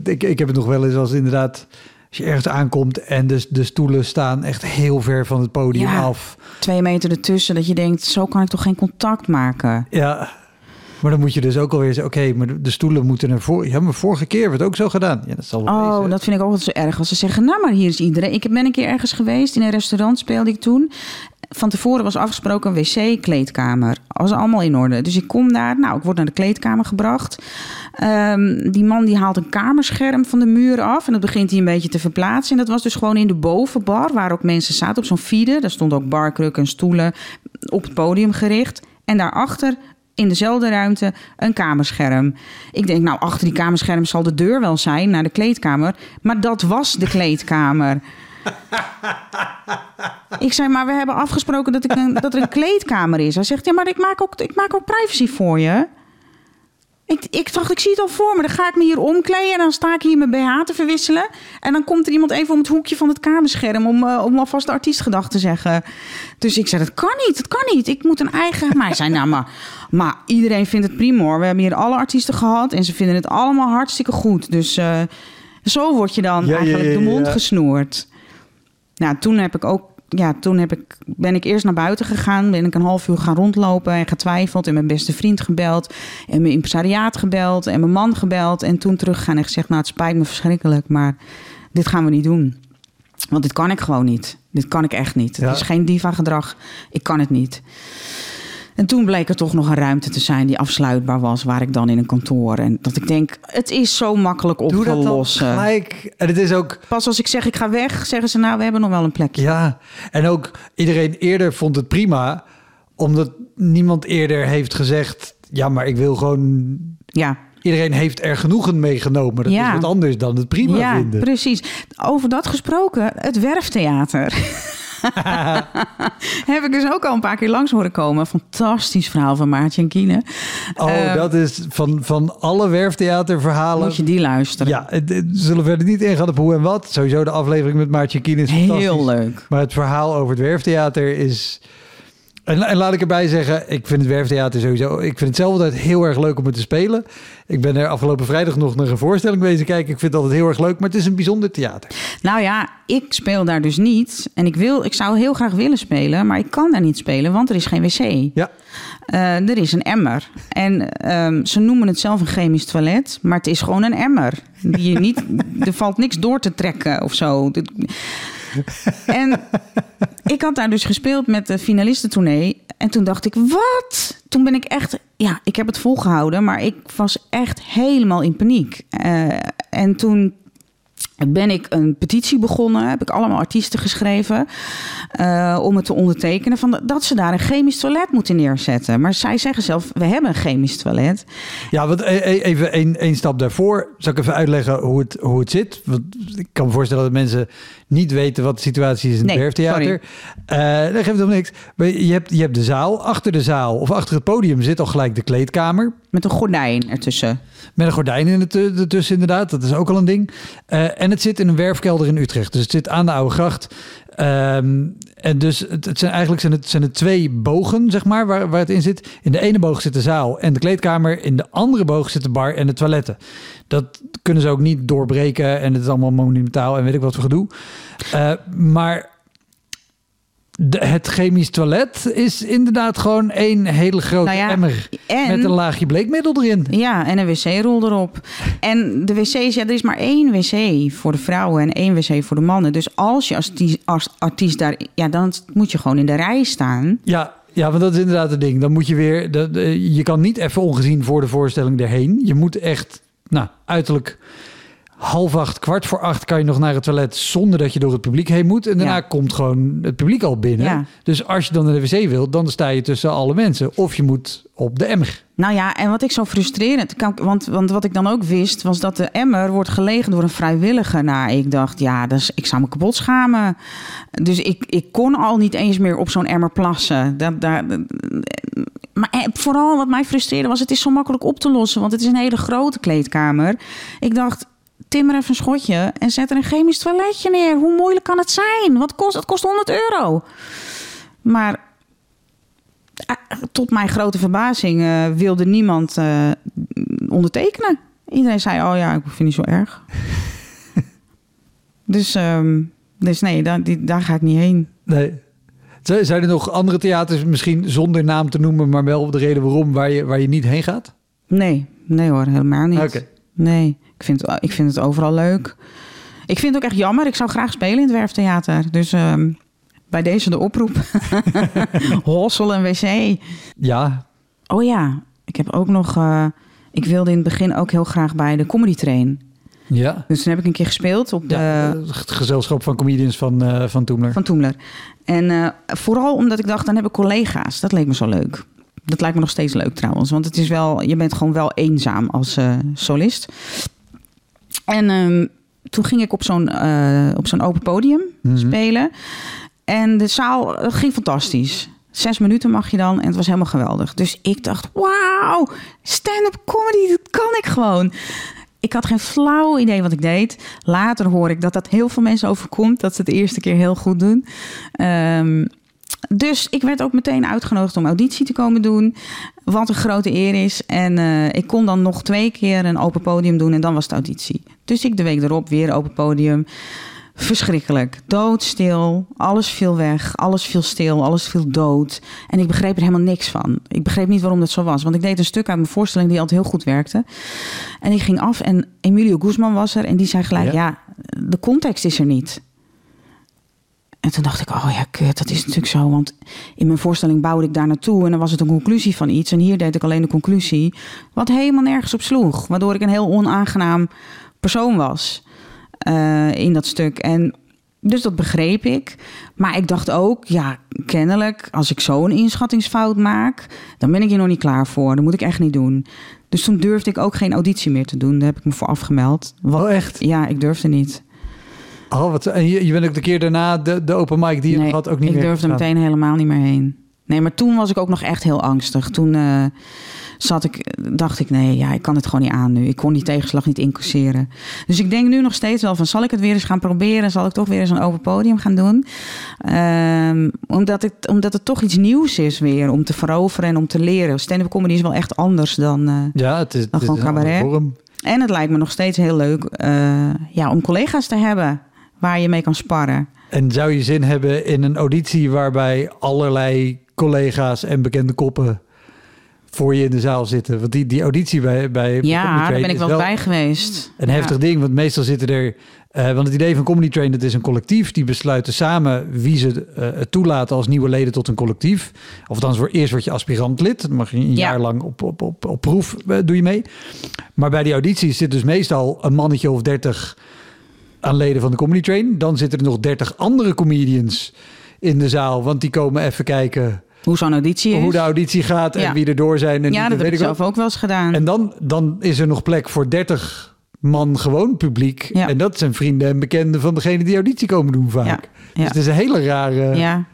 ik, ik heb het nog wel eens als inderdaad... Als je ergens aankomt en de, de stoelen staan echt heel ver van het podium Ja. af. Twee meter ertussen, dat je denkt: zo kan ik toch geen contact maken. Ja, maar dan moet je dus ook alweer zeggen... Oké, maar de, stoelen moeten naar voren. Ja, maar vorige keer werd ook zo gedaan. Ja, dat zal wel Oh, wezen. dat vind ik ook altijd zo erg. Als ze zeggen, nou maar hier is iedereen. Ik ben een keer ergens geweest, in een restaurant speelde ik toen. Van tevoren was afgesproken een wc, kleedkamer. Was allemaal in orde. Dus ik kom daar, nou, ik word naar de kleedkamer gebracht. Ehm, die man die haalt een kamerscherm van de muur af. En dat begint hij een beetje te verplaatsen. En dat was dus gewoon in de bovenbar, waar ook mensen zaten op zo'n fiede. Daar stonden ook barkrukken en stoelen op het podium gericht. En daarachter in dezelfde ruimte een kamerscherm. Ik denk, nou, achter die kamerscherm zal de deur wel zijn naar de kleedkamer. Maar dat was de kleedkamer. *laughs* ik zei, maar we hebben afgesproken dat, ik een, dat er een kleedkamer is. Hij zegt, ja, maar ik maak ook, ik maak ook privacy voor je. Ik, ik dacht, ik zie het al voor me. Dan ga ik me hier omkleden en dan sta ik hier mijn BH te verwisselen. En dan komt er iemand even om het hoekje van het kamerscherm... om, eh, om alvast de artiestgedag te zeggen. Dus ik zei, dat kan niet, dat kan niet. Ik moet een eigen... Maar hij zei, nou, maar, maar iedereen vindt het prima hoor. We hebben hier alle artiesten gehad en ze vinden het allemaal hartstikke goed. Dus eh, zo word je dan Ja, eigenlijk ja, de mond gesnoerd. Nou, toen heb ik ook... Ja, toen heb ik, ben ik eerst naar buiten gegaan. Ben ik een half uur gaan rondlopen en getwijfeld. En mijn beste vriend gebeld. En mijn impresariaat gebeld. En mijn man gebeld. En toen teruggegaan en gezegd... Nou, het spijt me verschrikkelijk, maar dit gaan we niet doen. Want dit kan ik gewoon niet. Dit kan ik echt niet. Ja. Het is geen diva-gedrag. Ik kan het niet. En toen bleek er toch nog een ruimte te zijn die afsluitbaar was, waar ik dan in een kantoor. En dat ik denk, het is zo makkelijk op Doe te dat dan lossen. gelijk. En het is ook... Pas als ik zeg ik ga weg, zeggen ze nou, we hebben nog wel een plekje. Ja, en ook iedereen eerder vond het prima... omdat niemand eerder heeft gezegd... ja, maar ik wil gewoon... Ja, Iedereen heeft er genoegen mee genomen. Dat Ja. is wat anders dan het prima ja vinden. precies. Over dat gesproken, het werftheater. *laughs* *laughs* Heb ik dus ook al een paar keer langs horen komen. Fantastisch verhaal van Maartje en Kiene. Oh, Eh, dat is van, van alle werftheaterverhalen... Moet je die luisteren. Ja, het, het- we zullen verder niet ingaan op hoe en wat. Sowieso de aflevering met Maartje Kien is fantastisch. Heel leuk. Maar het verhaal over het werftheater is... En, en laat ik erbij zeggen, ik vind het werftheater sowieso... Ik vind het zelf altijd heel erg leuk om het te spelen. Ik ben er afgelopen vrijdag nog naar een voorstelling bezig kijken. Ik vind het altijd heel erg leuk, maar het is een bijzonder theater. Nou ja, ik speel daar dus niet. En ik, wil, ik zou heel graag willen spelen, maar ik kan daar niet spelen, want er is geen wc. Ja, Eh, er is een emmer. En ehm, ze noemen het zelf een chemisch toilet, maar het is gewoon een emmer. Die je niet, *laughs* er valt niks door te trekken of zo. *laughs* En ik had daar dus gespeeld met de finalistentournee. En toen dacht ik, wat? Toen ben ik echt... Ja, ik heb het volgehouden, maar ik was echt helemaal in paniek. Eh, en toen ben ik een petitie begonnen. Heb ik allemaal artiesten geschreven. eh, om het te ondertekenen. Van dat ze daar een chemisch toilet moeten neerzetten. Maar zij zeggen zelf: we hebben een chemisch toilet. Ja, want e- e- even één stap daarvoor. Zal ik even uitleggen hoe het, hoe het zit? Ik kan me voorstellen dat mensen niet weten wat de situatie is in Nee, het Werftheater. Eh dat geeft helemaal niks. Je hebt, je hebt de zaal. Achter de zaal of achter het podium zit al gelijk de kleedkamer. Met een gordijn ertussen. Met een gordijn in het, eh, ertussen inderdaad. Dat is ook al een ding. Eh, en het zit in een werfkelder in Utrecht. Dus het zit aan de Oude Gracht. Ehm, en dus het, het zijn eigenlijk zijn het, zijn het twee bogen, zeg maar, waar, waar het in zit. In de ene boog zit de zaal en de kleedkamer. In de andere boog zit de bar en de toiletten. Dat kunnen ze ook niet doorbreken. En het is allemaal monumentaal en weet ik wat voor gedoe. Eh, maar de, het chemisch toilet is inderdaad gewoon één hele grote Nou ja, emmer. en- Met een laagje bleekmiddel erin. Ja, en een wc-rol erop. En de wc's, ja, er is maar één wc voor de vrouwen en één wc voor de mannen. Dus als je als, artiest- als artiest daar, ja, dan moet je gewoon in de rij staan. Ja, ja, want dat is inderdaad het ding. Dan moet je weer. Dat, eh, je kan niet even ongezien voor de voorstelling erheen. Je moet echt, nou, uiterlijk half acht, kwart voor acht kan je nog naar het toilet zonder dat je door het publiek heen moet. En daarna Ja. komt gewoon het publiek al binnen. Ja. Dus als je dan naar de wc wilt, dan sta je tussen alle mensen. Of je moet op de emmer. Nou ja, en wat ik zo frustrerend... kan- Want, want wat ik dan ook wist, was dat de emmer wordt gelegen door een vrijwilliger. Nou, ik dacht, ja, dus ik zou me kapot schamen. Dus ik, ik kon al niet eens meer op zo'n emmer plassen. Dat, daar, maar eh, vooral wat mij frustreerde was, het is zo makkelijk op te lossen. Want het is een hele grote kleedkamer. Ik dacht, timmer even een schotje en zet er een chemisch toiletje neer. Hoe moeilijk kan het zijn? Wat kost, het kost 100 euro. Maar eh, tot mijn grote verbazing eh, wilde niemand eh, ondertekenen. Iedereen zei, oh ja, ik vind het niet zo erg. *laughs* dus, ehm, dus nee, daar, die, daar ga ik niet heen. Nee. Zijn er nog andere theaters, misschien zonder naam te noemen, maar wel de reden waarom, waar je, waar je niet heen gaat? Nee, nee hoor, helemaal niet. Oké. Nee, ik vind, ik vind het overal leuk. Ik vind het ook echt jammer. Ik zou graag spelen in het Werftheater. Dus ehm, bij deze de oproep. *laughs* Hossel en wc. Ja, Oh ja, ik heb ook nog... eh, ik wilde in het begin ook heel graag bij de Comedy Train. ja. Dus toen heb ik een keer gespeeld op de... ja het gezelschap van comedians van, eh van Toemler. van Toemler. En eh, vooral omdat ik dacht, dan heb ik collega's. Dat leek me zo leuk. Dat lijkt me nog steeds leuk trouwens. Want het is wel, je bent gewoon wel eenzaam als eh, solist. En ehm, toen ging ik op zo'n eh, op zo'n open podium Mhm. spelen. En de zaal het ging fantastisch. Zes minuten mag je dan en het was helemaal geweldig. Dus ik dacht, wauw, stand-up comedy, dat kan ik gewoon. Ik had geen flauw idee wat ik deed. Later hoor ik dat dat heel veel mensen overkomt. Dat ze het de eerste keer heel goed doen. Ehm, dus ik werd ook meteen uitgenodigd om auditie te komen doen. Wat een grote eer is. En eh, ik kon dan nog twee keer een open podium doen en dan was het auditie. Dus ik de week erop weer open podium. Verschrikkelijk. Doodstil. Alles viel weg. Alles viel stil. Alles viel dood. En ik begreep er helemaal niks van. Ik begreep niet waarom dat zo was. Want ik deed een stuk uit mijn voorstelling die altijd heel goed werkte. En die ging af en Emilio Guzman was er. En die zei gelijk, Ja. ja, de context is er niet. En toen dacht ik, oh ja, kut, dat is natuurlijk zo. Want in mijn voorstelling bouwde ik daar naartoe en dan was het een conclusie van iets. En hier deed ik alleen de conclusie, wat helemaal nergens op sloeg. Waardoor ik een heel onaangenaam persoon was eh, in dat stuk. En dus dat begreep ik. Maar ik dacht ook, ja, kennelijk, als ik zo'n inschattingsfout maak, dan ben ik hier nog niet klaar voor. Dat moet ik echt niet doen. Dus toen durfde ik ook geen auditie meer te doen. Daar heb ik me voor afgemeld. Wat, Oh, echt? Ja, ik durfde niet. Oh, wat, en je, je bent ook de keer daarna de, de open mic die je had ook niet ik meer durfde gedaan. meteen helemaal niet meer heen. Nee, maar toen was ik ook nog echt heel angstig. Toen eh, zat ik, dacht ik, nee, ja, ik kan het gewoon niet aan nu. Ik kon die tegenslag niet incasseren. Dus ik denk nu nog steeds wel van, zal ik het weer eens gaan proberen? Zal ik toch weer eens een open podium gaan doen? Ehm, omdat, het, omdat het toch iets nieuws is weer om te veroveren en om te leren. Stand-up comedy is wel echt anders dan... eh, Ja, het is, het gewoon cabaret. en het lijkt me nog steeds heel leuk eh, ja, om collega's te hebben waar je mee kan sparren. En zou je zin hebben in een auditie waarbij allerlei collega's en bekende koppen voor je in de zaal zitten? Want die, die auditie bij, bij Ja, daar ben ik wel bij geweest. Een Ja. heftig ding, want meestal zitten er... eh, want het idee van Comedy Train, dat is een collectief. Die besluiten samen wie ze het toelaten als nieuwe leden tot een collectief. Of voor eerst word je aspirant lid. Dan mag je een Ja. jaar lang op, op, op, op proef eh, doe je mee. Maar bij die audities zit dus meestal een mannetje of dertig aan leden van de Comedy Train. Dan zitten er nog 30 andere comedians in de zaal. Want die komen even kijken Hoe zo'n auditie is. hoe de auditie gaat en Ja. wie er door zijn. En ja, dat heb ik wel. zelf ook wel eens gedaan. En dan, dan is er nog plek voor 30 man gewoon publiek. Ja. En dat zijn vrienden en bekenden van degene die auditie komen doen vaak. Ja, Dus het is een hele rare... Ja.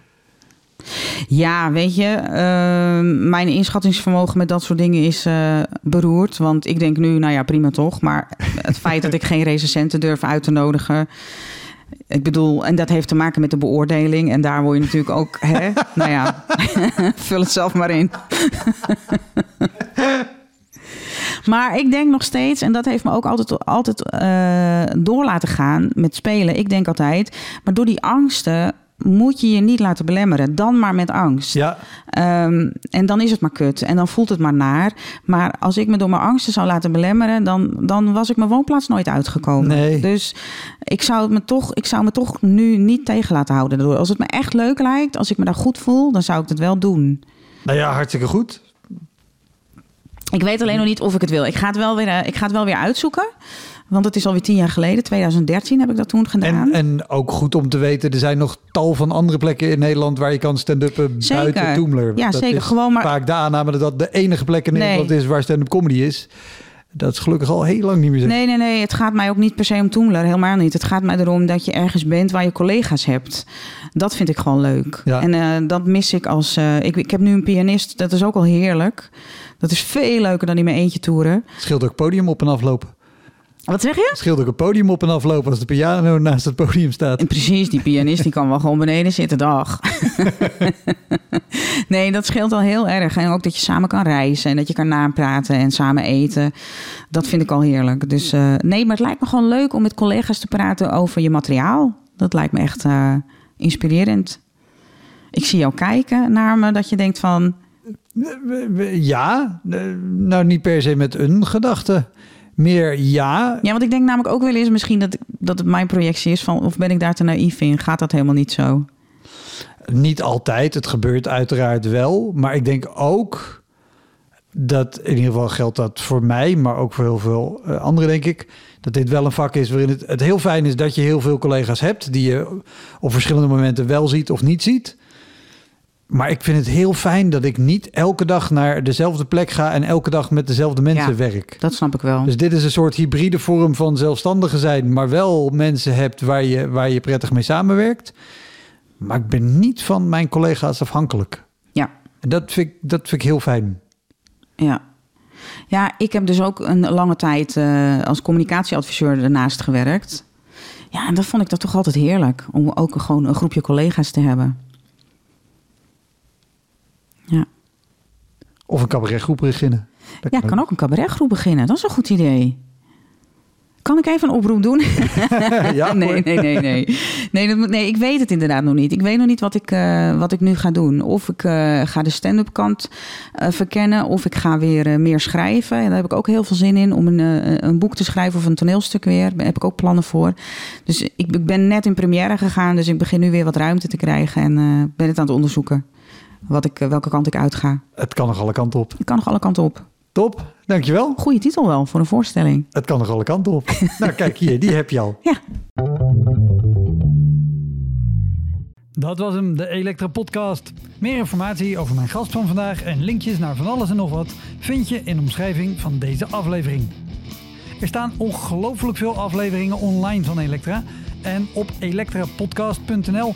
Ja, weet je, ehm, mijn inschattingsvermogen met dat soort dingen is eh, beroerd. Want ik denk nu, nou ja, prima toch. Maar het feit dat ik geen recensenten durf uit te nodigen. Ik bedoel, en dat heeft te maken met de beoordeling. En daar word je natuurlijk ook, hè? *laughs* nou ja, *laughs* vul het zelf maar in. Maar ik denk nog steeds, en dat heeft me ook altijd, altijd eh, door laten gaan met spelen. Ik denk altijd, maar door die angsten moet je je niet laten belemmeren. Dan maar met angst. Ja, Ehm, en dan is het maar kut. En dan voelt het maar naar. Maar als ik me door mijn angsten zou laten belemmeren, dan, dan was ik mijn woonplaats nooit uitgekomen. Nee. Dus ik zou, het me toch, ik zou me toch nu niet tegen laten houden. daardoor. Als het me echt leuk lijkt, als ik me daar goed voel, dan zou ik het wel doen. nou ja, hartstikke goed. Ik weet alleen nog niet of ik het wil. Ik ga het wel weer, eh, ik ga het wel weer uitzoeken. Want het is alweer tien jaar geleden. 2013 heb ik dat toen gedaan. En, en ook goed om te weten, er zijn nog tal van andere plekken in Nederland waar je kan stand-uppen buiten Toemler. Ja, dat zeker. Is Gewoon maar- Vaak de aanname dat dat de enige plek in Nee. Nederland is waar stand-up comedy is. Dat is gelukkig al heel lang niet meer zo. Nee, nee, nee. Het gaat mij ook niet per se om Toemler. Helemaal niet. Het gaat mij erom dat je ergens bent waar je collega's hebt. Dat vind ik gewoon leuk. Ja. En eh, dat mis ik als... eh, ik, ik heb nu een pianist. Dat is ook al heerlijk. Dat is veel leuker dan in mijn eentje toeren. Het scheelt ook podium op en aflopen. Wat zeg je? Scheelt ook een podium op en aflopen als de piano naast het podium staat. En precies, die pianist die kan wel gewoon beneden zitten, dag. *laughs* nee, dat scheelt al heel erg. En ook dat je samen kan reizen en dat je kan napraten en samen eten. Dat vind ik al heerlijk. Dus eh, nee, maar het lijkt me gewoon leuk om met collega's te praten over je materiaal. Dat lijkt me echt eh, inspirerend. Ik zie jou kijken naar me, dat je denkt van... Ja, eh, nou niet per se met een gedachte. Meer ja. Ja, want ik denk namelijk ook wel eens misschien dat, dat het mijn projectie is van... of ben ik daar te naïef in? Gaat dat helemaal niet zo? Niet altijd. Het gebeurt uiteraard wel. Maar ik denk ook dat, in ieder geval geldt dat voor mij, maar ook voor heel veel eh, anderen, denk ik, dat dit wel een vak is waarin het, het heel fijn is dat je heel veel collega's hebt die je op verschillende momenten wel ziet of niet ziet. Maar ik vind het heel fijn dat ik niet elke dag naar dezelfde plek ga en elke dag met dezelfde mensen Ja. werk. Dat snap ik wel. Dus dit is een soort hybride vorm van zelfstandige zijn, maar wel mensen hebt waar je, waar je prettig mee samenwerkt. Maar ik ben niet van mijn collega's afhankelijk. Ja. En dat vind ik, dat vind ik heel fijn. Ja. Ja, ik heb dus ook een lange tijd eh, als communicatieadviseur ernaast gewerkt. Ja, en dat vond ik dat toch altijd heerlijk. Om ook gewoon een groepje collega's te hebben. Of een cabaretgroep beginnen. Dat ja ik kan ook een cabaretgroep beginnen. Dat is een goed idee. Kan ik even een oproep doen? *laughs* *laughs* ja, nee, nee, nee, nee. Nee, dat nee, ik weet het inderdaad nog niet. Ik weet nog niet wat ik, eh, wat ik nu ga doen. Of ik eh, ga de stand-up kant eh, verkennen. Of ik ga weer meer schrijven. En daar heb ik ook heel veel zin in. Om een, een boek te schrijven of een toneelstuk weer. Daar heb ik ook plannen voor. Dus ik, ik ben net in première gegaan. Dus ik begin nu weer wat ruimte te krijgen. En ben het aan het onderzoeken. Wat ik, eh, welke kant ik uitga. Het kan nog alle kanten op. Ik kan nog alle kanten op. Top, dankjewel. Goeie titel wel voor een voorstelling. Het kan nog alle kanten op. *laughs* nou, kijk hier, die heb je al. Ja. Dat was hem, de Elektra Podcast. Meer informatie over mijn gast van vandaag en linkjes naar van alles en nog wat vind je in de omschrijving van deze aflevering. Er staan ongelooflijk veel afleveringen online van Elektra. En op elektrapodcast.nl